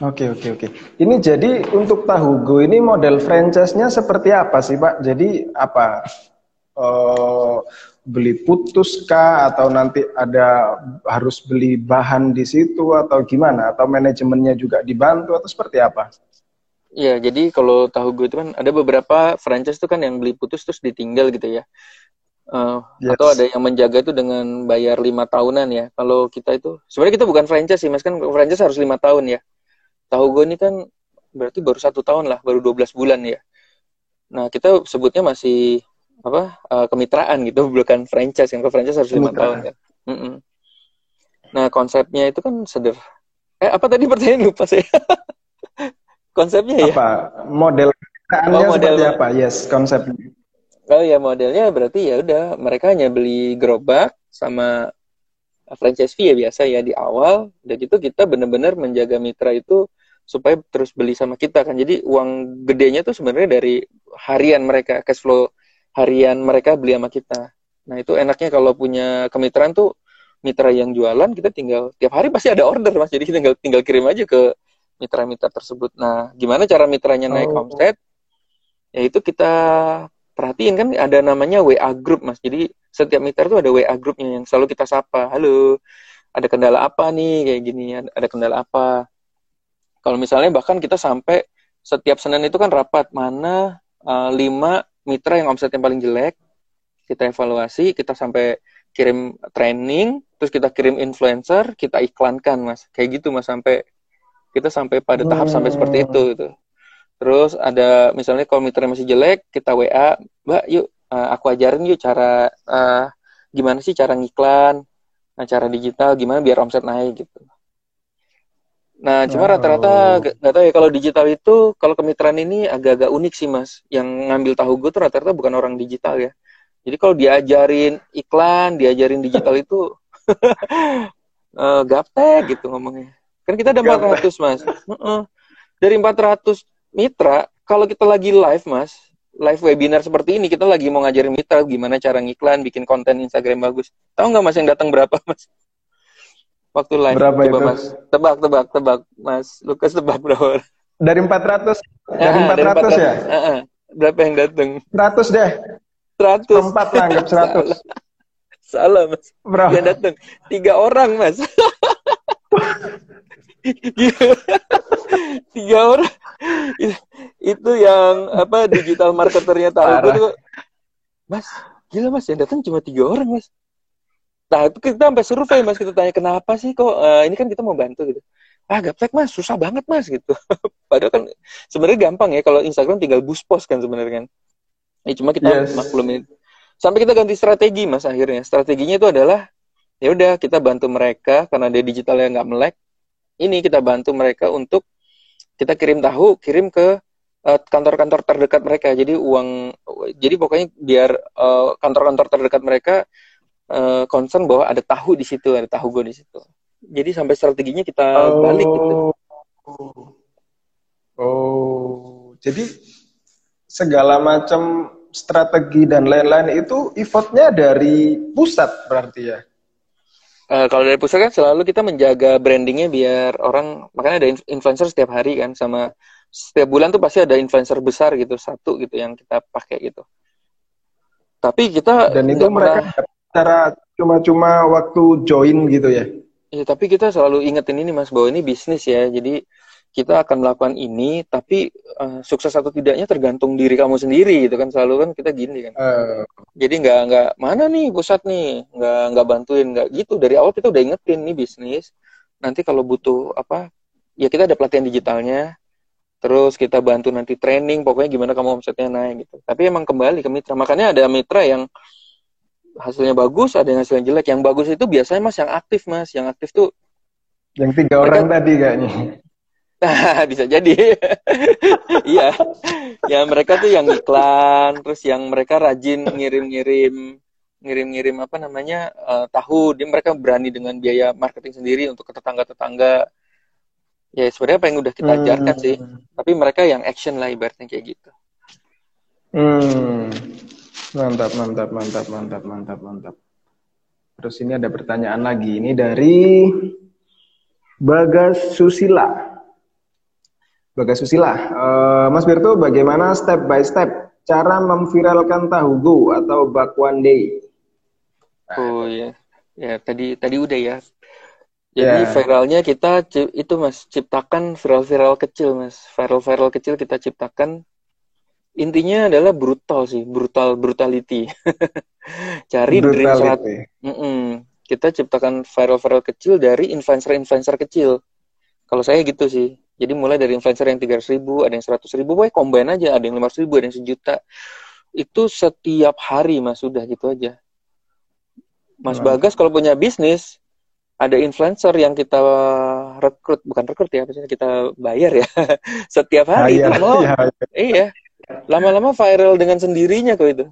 Oke, oke, oke. Ini jadi untuk Tahu Go ini model franchise-nya seperti apa sih, Pak? Jadi apa? Eh, beli putus kah atau nanti ada harus beli bahan di situ atau gimana? Atau manajemennya juga dibantu atau seperti apa? Iya, jadi kalau tahu gue itu kan ada beberapa franchise tuh kan yang beli putus terus ditinggal gitu ya. Eh, Yes. Atau ada yang menjaga itu dengan bayar lima tahunan ya. Kalau kita itu sebenarnya kita bukan franchise sih, mas kan franchise harus lima tahun ya. Tahu gue ini kan berarti baru satu tahun lah, baru 12 bulan ya. Nah kita sebutnya masih apa eh, kemitraan gitu, bukan franchise. Yang ke franchise harus lima tahun kan. Mm-mm. Nah konsepnya itu kan seder. Eh apa tadi pertanyaan lupa saya. Konsepnya ya. Apa model Oh, model- seperti apa? Yes, konsepnya. Oh ya modelnya berarti ya udah mereka hanya beli gerobak sama franchise fee ya biasa ya di awal. Dan itu kita benar-benar menjaga mitra itu supaya terus beli sama kita kan. Jadi uang gedenya tuh sebenarnya dari harian mereka, cash flow harian mereka beli sama kita. Nah itu enaknya kalau punya kemitraan tuh mitra yang jualan kita tinggal tiap hari pasti ada order mas. Jadi kita tinggal tinggal kirim aja ke mitra-mitra tersebut. Nah gimana cara mitranya naik Oh. omset? Ya itu kita perhatiin kan ada namanya WA group mas. Jadi setiap mitra tuh ada WA grupnya yang selalu kita sapa. Halo, ada kendala apa nih kayak gini? Ada- kendala apa? Kalau misalnya bahkan kita sampai setiap Senin itu kan rapat mana eh, lima mitra yang omsetnya paling jelek kita evaluasi, kita sampai kirim training, terus kita kirim influencer, kita iklankan mas, kayak gitu mas sampai kita sampai pada tahap sampai seperti itu gitu. Terus ada misalnya kalau mitranya masih jelek, kita WA, Mbak, yuk eh, aku ajarin yuk cara eh, gimana sih cara ngiklan, nah, cara digital gimana biar omset naik gitu. Nah, cuma Oh. rata-rata gak, gak tahu ya kalau digital itu kalau kemitraan ini agak-agak unik sih mas. Yang ngambil tahu gue tuh rata-rata bukan orang digital ya. Jadi kalau diajarin iklan, diajarin digital itu eh, gaptek gitu ngomongnya. Kan kita ada Gaptek. 400 mas. Heeh. Dari 400 mitra, kalau kita lagi live mas, live webinar seperti ini, kita lagi mau ngajarin mitra gimana cara ngiklan, bikin konten Instagram bagus. Tahu nggak mas yang datang berapa mas? Waktu live. Berapa Coba itu? mas. Tebak, tebak, tebak. Mas Lukas tebak berapa? Dari 400, dari Ah, 400 ya? Ah, ah. Berapa yang datang? 100 deh. Seratus. Empat lah, anggap seratus. Salah, Mas. Berapa? Yang datang tiga orang, Mas. tiga orang. Itu yang apa digital marketernya tahu gue tuh, Mas, gila Mas, yang datang cuma tiga orang, Mas. Nah, itu kita sampai survei, Mas. Kita tanya, kenapa sih kok eh, ini kan kita mau bantu gitu. Ah, gaptek, Mas. Susah banget, Mas, gitu. Padahal kan sebenarnya gampang ya. Kalau Instagram tinggal boost post kan sebenarnya kan. Ya, cuma kita Yes. maklumin. Sampai kita ganti strategi, Mas, akhirnya. Strateginya itu adalah, ya udah kita bantu mereka, karena dia digitalnya nggak melek. Ini kita bantu mereka untuk kita kirim tahu, kirim ke eh, kantor-kantor terdekat mereka. Jadi uang, jadi pokoknya biar eh, kantor-kantor terdekat mereka eh, concern bahwa ada tahu di situ, ada tahu gue di situ. Jadi sampai strateginya kita balik gitu. Oh. Oh, jadi segala macam strategi dan lain-lain itu effortnya dari pusat berarti ya? Eh, kalau dari pusat kan selalu kita menjaga brandingnya biar orang makanya ada inf- influencer setiap hari kan sama setiap bulan tuh pasti ada influencer besar gitu satu gitu yang kita pakai gitu. Tapi kita Dan itu mereka pernah- cara cuma-cuma waktu join gitu ya? Ya, tapi kita selalu ingetin ini Mas bahwa ini bisnis ya. Jadi kita akan melakukan ini, tapi eh, sukses atau tidaknya tergantung diri kamu sendiri gitu kan. Selalu kan kita gini kan. Eh, Jadi nggak nggak mana nih pusat nih, nggak nggak bantuin nggak gitu. Dari awal kita udah ingetin nih bisnis. Nanti kalau butuh apa, ya kita ada pelatihan digitalnya. Terus kita bantu nanti training, pokoknya gimana kamu omsetnya naik gitu. Tapi emang kembali ke mitra. Makanya ada mitra yang hasilnya bagus, ada yang hasilnya jelek. Yang bagus itu biasanya mas yang aktif mas, yang aktif tuh yang tiga orang tadi kayaknya. Nah, bisa jadi. Iya. ya mereka tuh yang iklan, terus yang mereka rajin ngirim-ngirim ngirim-ngirim apa namanya eh, tahu dia mereka berani dengan biaya marketing sendiri untuk ke tetangga-tetangga ya sebenarnya apa yang udah kita ajarkan sih tapi mereka yang action lah ibaratnya kayak gitu Hmm. Mantap, mantap, mantap, mantap, mantap, mantap. Terus ini ada pertanyaan lagi. Ini dari Bagas Susila. Bagas Susila. Eh, Mas Berto, bagaimana step by step cara memviralkan tahu go atau bakwan day? oh ya ya tadi tadi udah ya jadi Ya. viralnya kita itu mas ciptakan viral-viral kecil mas viral-viral kecil kita ciptakan intinya adalah brutal sih brutal brutality. Cari dream saat Brutality. Mm-mm. kita ciptakan viral-viral kecil dari influencer-influencer kecil. Kalau saya gitu sih. Jadi mulai dari influencer yang 300 ribu ada yang 100 ribu pokoknya combine aja. Ada yang 500 ribu ada yang sejuta. Itu setiap hari mas. Sudah gitu aja. Mas Wow. Bagas kalau punya bisnis ada influencer yang kita rekrut. Bukan rekrut ya maksudnya kita bayar ya. Setiap hari Bayar, lama iya, iya lama-lama viral dengan sendirinya kok itu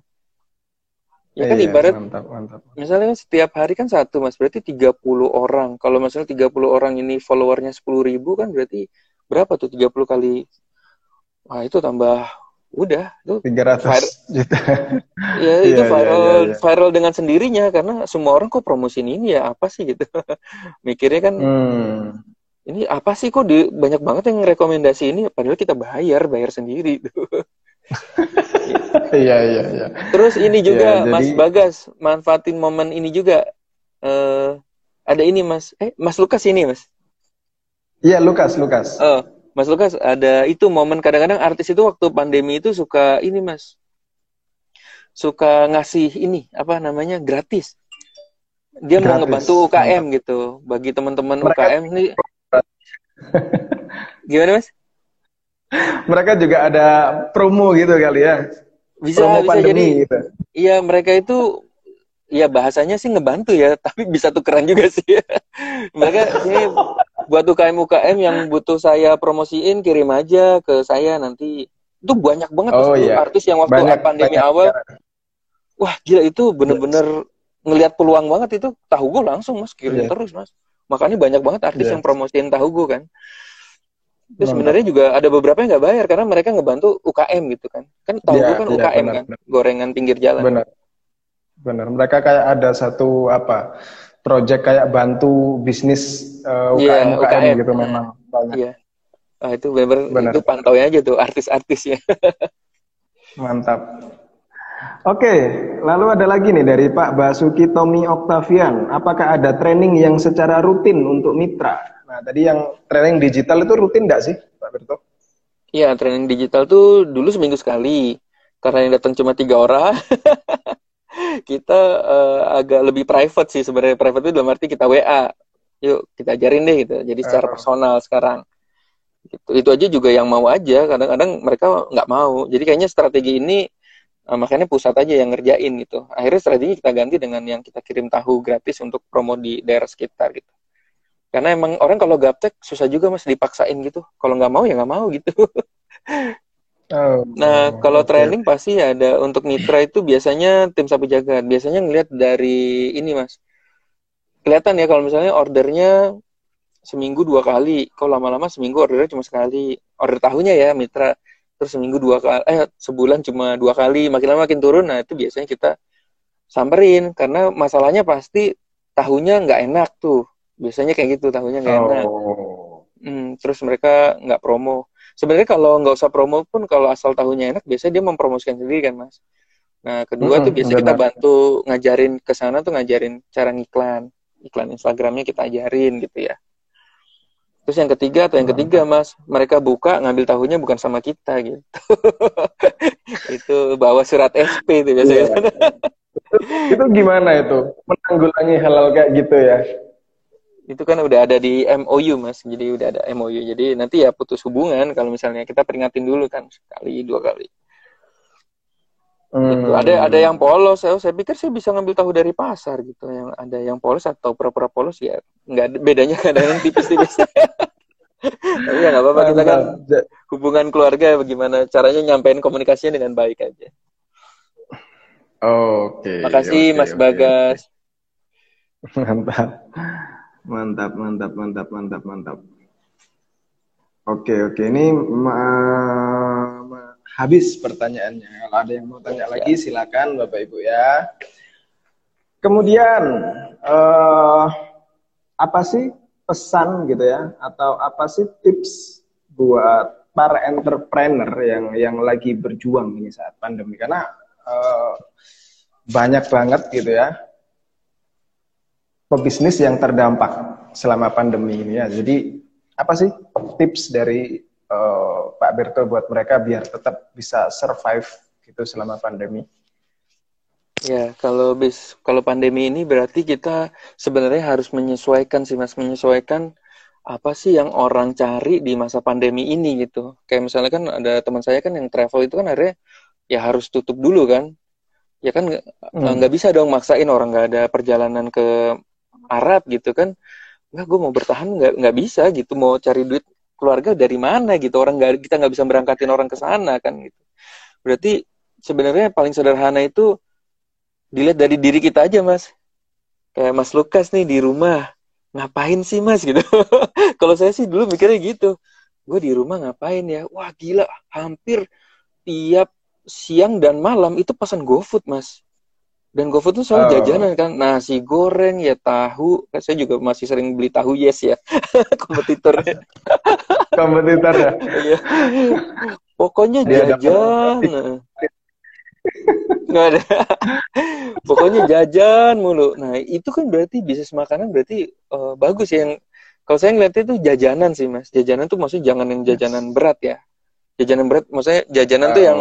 ya kan Iya, ibarat mantap, mantap. misalnya setiap hari kan satu mas berarti 30 orang kalau misalnya 30 orang ini followernya 10 ribu kan berarti berapa tuh 30 kali wah itu tambah udah tuh 300 Vir- juta. ya itu iya, viral iya, iya. viral dengan sendirinya karena semua orang kok promosiin ini ya apa sih gitu mikirnya kan Hmm. ini apa sih kok di, banyak banget yang rekomendasi ini padahal kita bayar bayar sendiri Iya, iya, iya. terus ini juga Ya, Mas jadi- Bagas manfaatin momen ini juga. Eh ada ini Mas. Eh Mas Lukas ini Mas. Iya, Lukas, Lukas. oh Mas Lukas ada itu momen kadang-kadang artis itu waktu pandemi itu suka ini Mas. Suka ngasih ini apa namanya gratis. Dia mau Gratis, ngebantu UKM gitu bagi teman-teman UKM nih. Gimana Mas Mereka juga ada promo gitu kali ya. bisa promo bisa jadi pandemi gitu. Iya mereka itu ya bahasanya sih ngebantu ya, tapi bisa tukeran juga sih. mereka ini buat UKM UKM yang butuh saya promosiin kirim aja ke saya nanti. Itu banyak banget Oh, iya. artis yang waktu Banyak, pandemi banyak. awal, wah gila itu bener-bener ngelihat peluang banget itu tahu gue langsung mas kirim Iya. terus mas. Makanya banyak banget artis Iya. yang promosiin tahu gue kan. Terus sebenarnya juga ada beberapa yang nggak bayar karena mereka ngebantu UKM gitu kan. Kan tahu gue kan iya, UKM benar, kan, benar. gorengan pinggir jalan. Benar. Benar. Mereka kayak ada satu apa? Project kayak bantu bisnis eh, Iya, UKM UKM UKM. gitu memang banyak. Iya. Ah, itu bener, Benar. itu pantauin aja tuh artis-artisnya. Mantap. Oke, lalu ada lagi nih dari Pak Basuki Tommy Octavian. Apakah ada training yang secara rutin untuk mitra? Nah, tadi yang training digital itu rutin nggak sih, Pak Berto? Iya, training digital tuh dulu seminggu sekali. Karena yang datang cuma tiga orang, kita uh, agak lebih private sih sebenarnya. Private itu dalam arti kita WA. Yuk, kita ajarin deh gitu. Jadi secara uh. personal sekarang. Gitu. Itu aja juga yang mau aja. Kadang-kadang mereka nggak mau. Jadi kayaknya strategi ini uh, makanya pusat aja yang ngerjain gitu. Akhirnya strategi kita ganti dengan yang kita kirim tahu gratis untuk promo di daerah sekitar gitu. Karena emang orang kalau gaptek susah juga mas dipaksain gitu. Kalau nggak mau ya nggak mau gitu. Oh, nah, kalau okay. training pasti ada untuk mitra itu biasanya tim sapu jagat. Biasanya ngelihat dari ini, Mas. Kelihatan ya kalau misalnya ordernya seminggu dua kali. Kalau lama-lama seminggu ordernya cuma sekali. Order tahunya ya mitra. Terus seminggu dua kali, eh sebulan cuma dua kali. Makin lama makin turun. Nah, itu biasanya kita samperin karena masalahnya pasti tahunya nggak enak tuh. Biasanya kayak gitu tahunya nggak enak. Oh. Hmm, terus mereka nggak promo. Sebenarnya kalau nggak usah promo pun kalau asal tahunya enak biasanya dia mempromosikan sendiri kan mas. Nah kedua hmm, tuh biasa kita bantu ngajarin ke sana tuh ngajarin cara ngiklan. Iklan Instagramnya kita ajarin gitu ya. Terus yang ketiga atau yang ketiga mas mereka buka ngambil tahunya bukan sama kita gitu. Itu bawa surat SP itu biasanya. Yeah. itu gimana itu? Menanggulangi halal kayak gitu ya itu kan udah ada di MOU mas. Jadi udah ada MOU jadi nanti ya putus hubungan kalau misalnya kita peringatin dulu kan sekali dua kali. Gitu. hmm. gitu. ada ada yang polos. Saya saya pikir saya bisa ngambil tahu dari pasar gitu. Yang ada yang polos atau pura-pura polos ya nggak bedanya kadang tipis-tipis. Tapi ya nggak apa-apa. Kita kan hubungan keluarga bagaimana caranya nyampein komunikasinya dengan baik aja. Oke okay, makasih okay, mas okay. Bagas. mantap Mantap, mantap, mantap, mantap, mantap. Oke, oke. Ini ma ma habis pertanyaannya. Kalau ada yang mau tanya ya. lagi, silakan Bapak Ibu ya. Kemudian, uh, apa sih pesan gitu ya? Atau apa sih tips buat para entrepreneur yang yang lagi berjuang ini saat pandemi? Karena uh, banyak banget gitu ya pebisnis yang terdampak selama pandemi ini ya. Jadi apa sih tips dari uh, Pak Berto buat mereka biar tetap bisa survive gitu selama pandemi? Ya, kalau bis kalau pandemi ini berarti kita sebenarnya harus menyesuaikan sih Mas, menyesuaikan apa sih yang orang cari di masa pandemi ini gitu. Kayak misalnya kan ada teman saya kan yang travel itu kan akhirnya ya harus tutup dulu kan. Ya kan nggak hmm. bisa dong maksain orang nggak ada perjalanan ke Arab gitu kan nggak gue mau bertahan nggak nggak bisa gitu mau cari duit keluarga dari mana gitu orang nggak kita nggak bisa berangkatin orang ke sana kan gitu. Berarti sebenarnya paling sederhana itu dilihat dari diri kita aja mas. Kayak mas Lukas nih di rumah ngapain sih mas? gitu. Kalau saya sih dulu mikirnya gitu gue di rumah ngapain ya? Wah gila hampir tiap siang dan malam itu pesan GoFood mas dan GoFood tuh selalu oh. jajanan kan, nasi goreng ya tahu. Saya juga masih sering beli tahu yes ya, kompetitornya. Kompetitor ya. Iya. Pokoknya jajan. Nggak ada. Pokoknya jajan mulu. Nah itu kan berarti bisnis makanan berarti uh, bagus ya. Yang kalau saya ngeliatnya itu jajanan sih mas. Jajanan tuh maksudnya jangan yang jajanan berat ya. Jajanan berat, maksudnya jajanan oh. tuh yang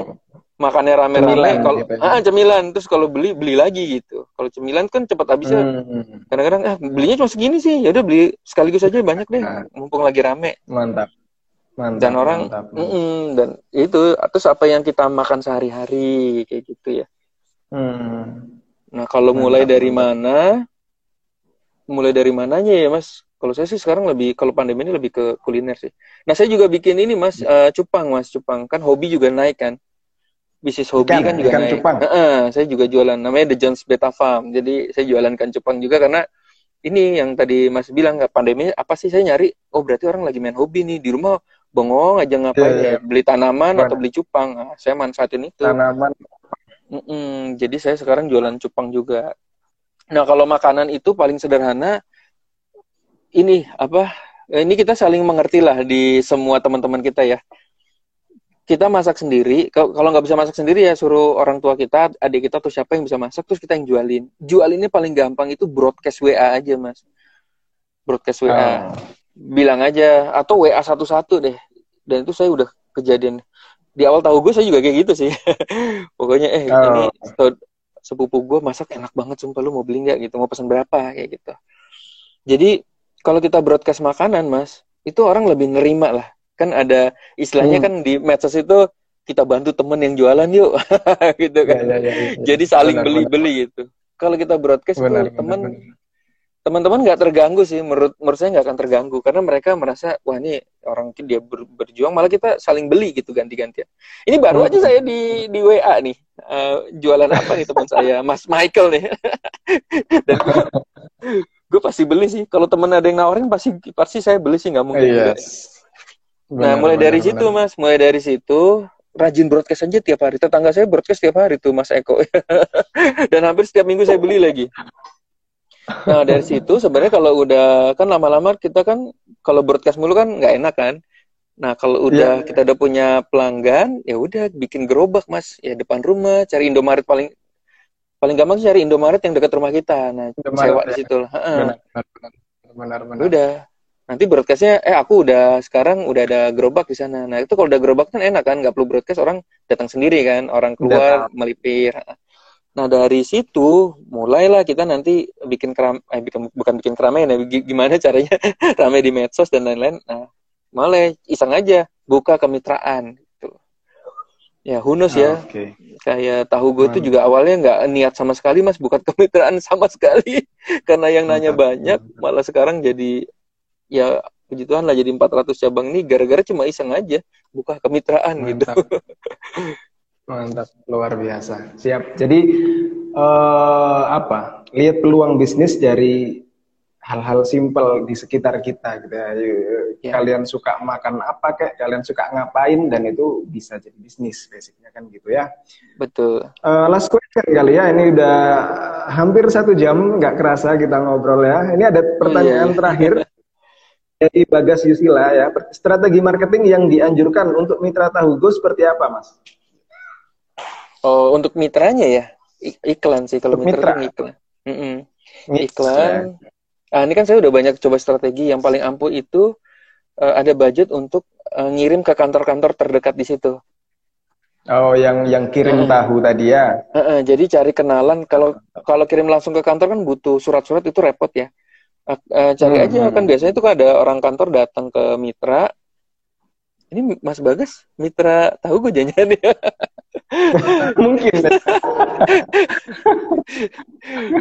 makannya rame-rame kalau ah cemilan. Terus kalau beli beli lagi gitu. Kalau cemilan kan cepat habisnya. Hmm, hmm, hmm. kadang-kadang ah belinya cuma segini sih. Ya udah beli sekaligus aja banyak deh. Nah. mumpung lagi rame. Mantap. Mantap dan orang mantap. Mm -mm, dan itu terus apa yang kita makan sehari-hari kayak gitu ya. Hmm. nah kalau mantap, mulai dari mantap. mana? Mulai dari mananya ya mas? Kalau saya sih sekarang lebih kalau pandemi ini lebih ke kuliner sih. Nah saya juga bikin ini mas uh, cupang mas. Cupang kan hobi juga naik kan bisnis hobi ikan, kan juga ikan naik. Cupang. Uh, uh, saya juga jualan namanya The Jones Beta Farm. Jadi saya jualan ikan cupang juga karena ini yang tadi Mas bilang nggak pandemi apa sih saya nyari? Oh berarti orang lagi main hobi nih di rumah bengong aja ngapain yeah, ya? Beli tanaman atau beli cupang? Nah, saya manfaatin itu. Tanaman. Mm -mm, jadi saya sekarang jualan cupang juga. Nah kalau makanan itu paling sederhana ini apa ini kita saling mengerti lah di semua teman-teman kita ya kita masak sendiri. Kalau nggak bisa masak sendiri ya suruh orang tua kita, adik kita atau siapa yang bisa masak, terus kita yang jualin. Jualinnya paling gampang itu broadcast WA aja mas. Broadcast WA. Oh. Bilang aja atau WA satu-satu deh. Dan itu saya udah kejadian di awal tahu gue saya juga kayak gitu sih. Pokoknya eh oh. ini sepupu gue masak enak banget sumpah lu mau beli nggak gitu mau pesan berapa kayak gitu. Jadi kalau kita broadcast makanan mas itu orang lebih nerima lah kan ada istilahnya hmm. kan di medsos itu kita bantu temen yang jualan yuk. Gitu kan. Ya, ya, ya, ya. jadi saling beli beli gitu. Kalau kita broadcast benar, tuh teman teman-teman nggak terganggu sih. Menurut menurut saya nggak akan terganggu. Karena mereka merasa wah ini orang dia ber, berjuang malah kita saling beli gitu ganti-gantian. Ini baru aja saya di di WA nih. Uh, jualan apa nih teman saya? Mas Michael nih. Dan gue pasti beli sih. Kalau temen ada yang nawarin pasti pasti saya beli sih. Nggak mungkin yes. Benar, nah, mulai benar, dari benar. situ, Mas. Mulai dari situ, rajin broadcast aja tiap hari. Tetangga saya broadcast tiap hari tuh, Mas Eko. Dan hampir setiap minggu saya beli lagi. Nah, dari situ sebenarnya kalau udah kan lama-lama kita kan kalau broadcast mulu kan nggak enak kan. Nah, kalau udah yeah. kita udah punya pelanggan, ya udah bikin gerobak, Mas. Ya depan rumah, cari Indomaret paling paling gampang cari Indomaret yang dekat rumah kita. Nah, Indomaret, sewa ya. di situ lah. Benar, benar, benar, benar. Udah, nanti broadcastnya eh aku udah sekarang udah ada gerobak di sana. Nah itu kalau udah gerobak kan enak kan nggak perlu broadcast orang datang sendiri kan orang keluar Datang. melipir nah dari situ mulailah kita nanti bikin keram eh bikin, bukan bikin keramaian ya gimana caranya? Ramai di medsos dan lain-lain. Nah mulai iseng aja buka kemitraan gitu ya hunus ya. Ah, okay. kayak tahu gue tuh juga awalnya nggak niat sama sekali mas bukan kemitraan sama sekali. Karena yang nanya banyak malah sekarang jadi ya puji Tuhan lah jadi 400 cabang ini gara-gara cuma iseng aja buka kemitraan gitu. Mantap. gitu. Mantap, luar biasa. Siap. Jadi uh, apa? Lihat peluang bisnis dari hal-hal simpel di sekitar kita gitu ya. ya. Kalian suka makan apa kayak kalian suka ngapain dan itu bisa jadi bisnis basicnya kan gitu ya. Betul. Uh, last question kali ya. Ini udah hampir satu jam nggak kerasa kita ngobrol ya. Ini ada pertanyaan iya. terakhir. dari Bagas Yusila ya, strategi marketing yang dianjurkan untuk mitra tahu go seperti apa, Mas? Oh, untuk mitranya ya, iklan sih kalau mitra, mitra. iklan. Mm -mm. Iklan. Ya. Ah, ini kan saya udah banyak coba strategi. Yang paling ampuh itu uh, ada budget untuk uh, ngirim ke kantor-kantor terdekat di situ. Oh, yang yang kirim hmm. tahu tadi ya? Uh, uh, jadi cari kenalan. Kalau kalau kirim langsung ke kantor kan butuh surat-surat itu repot ya uh, cari hmm, aja hmm. kan biasanya itu kan ada orang kantor datang ke mitra. Ini Mas Bagas mitra tahu gue janjian ya mungkin.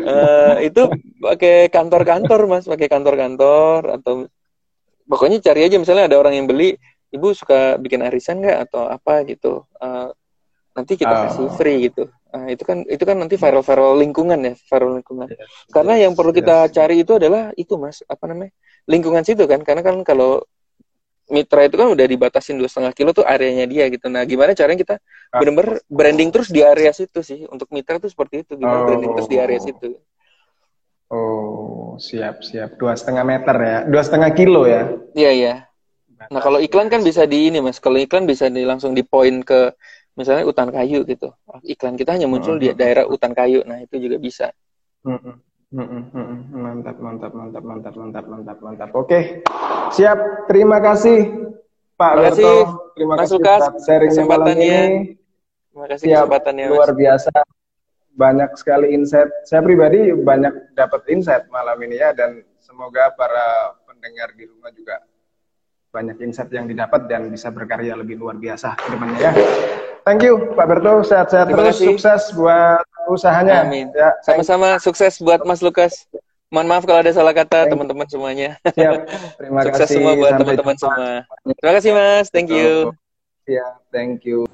Uh, itu pakai kantor-kantor mas pakai kantor-kantor atau pokoknya cari aja misalnya ada orang yang beli ibu suka bikin arisan nggak? atau apa gitu. Uh, nanti kita oh. kasih free gitu Nah, itu kan itu kan nanti viral-viral lingkungan ya, viral lingkungan. Yes, Karena yes, yang perlu kita yes. cari itu adalah itu Mas, apa namanya? lingkungan situ kan. Karena kan kalau mitra itu kan udah dibatasin dua setengah kilo tuh areanya dia gitu. Nah, gimana caranya kita ah. benar-benar branding terus di area situ sih. Untuk mitra tuh seperti itu, gimana oh. branding terus di area situ. Oh, siap siap. Dua setengah meter ya, dua setengah kilo ya. Iya iya. Nah kalau iklan kan bisa di ini mas. Kalau iklan bisa di langsung di point ke misalnya hutan kayu gitu. Iklan kita hanya muncul di daerah hutan kayu. Nah itu juga bisa. Mantap mantap mantap mantap mantap mantap mantap. Oke. Siap. Terima kasih Pak terima kasih. Terima kasih Lukas, sharing kesempatannya. terima kasih siap, kesempatannya luar biasa. Banyak sekali insight. Saya pribadi banyak dapat insight malam ini ya dan semoga para pendengar di rumah juga banyak insight yang didapat dan bisa berkarya lebih luar biasa ke depannya ya. Thank you Pak Berto, sehat-sehat terus, kasih. sukses buat usahanya. Amin. Ya, Sama-sama sukses buat Mas Lukas. Mohon maaf kalau ada salah kata teman-teman semuanya. Siap. Terima sukses kasih. semua buat teman-teman semua. Terima kasih Mas. Thank you. Ya, thank you.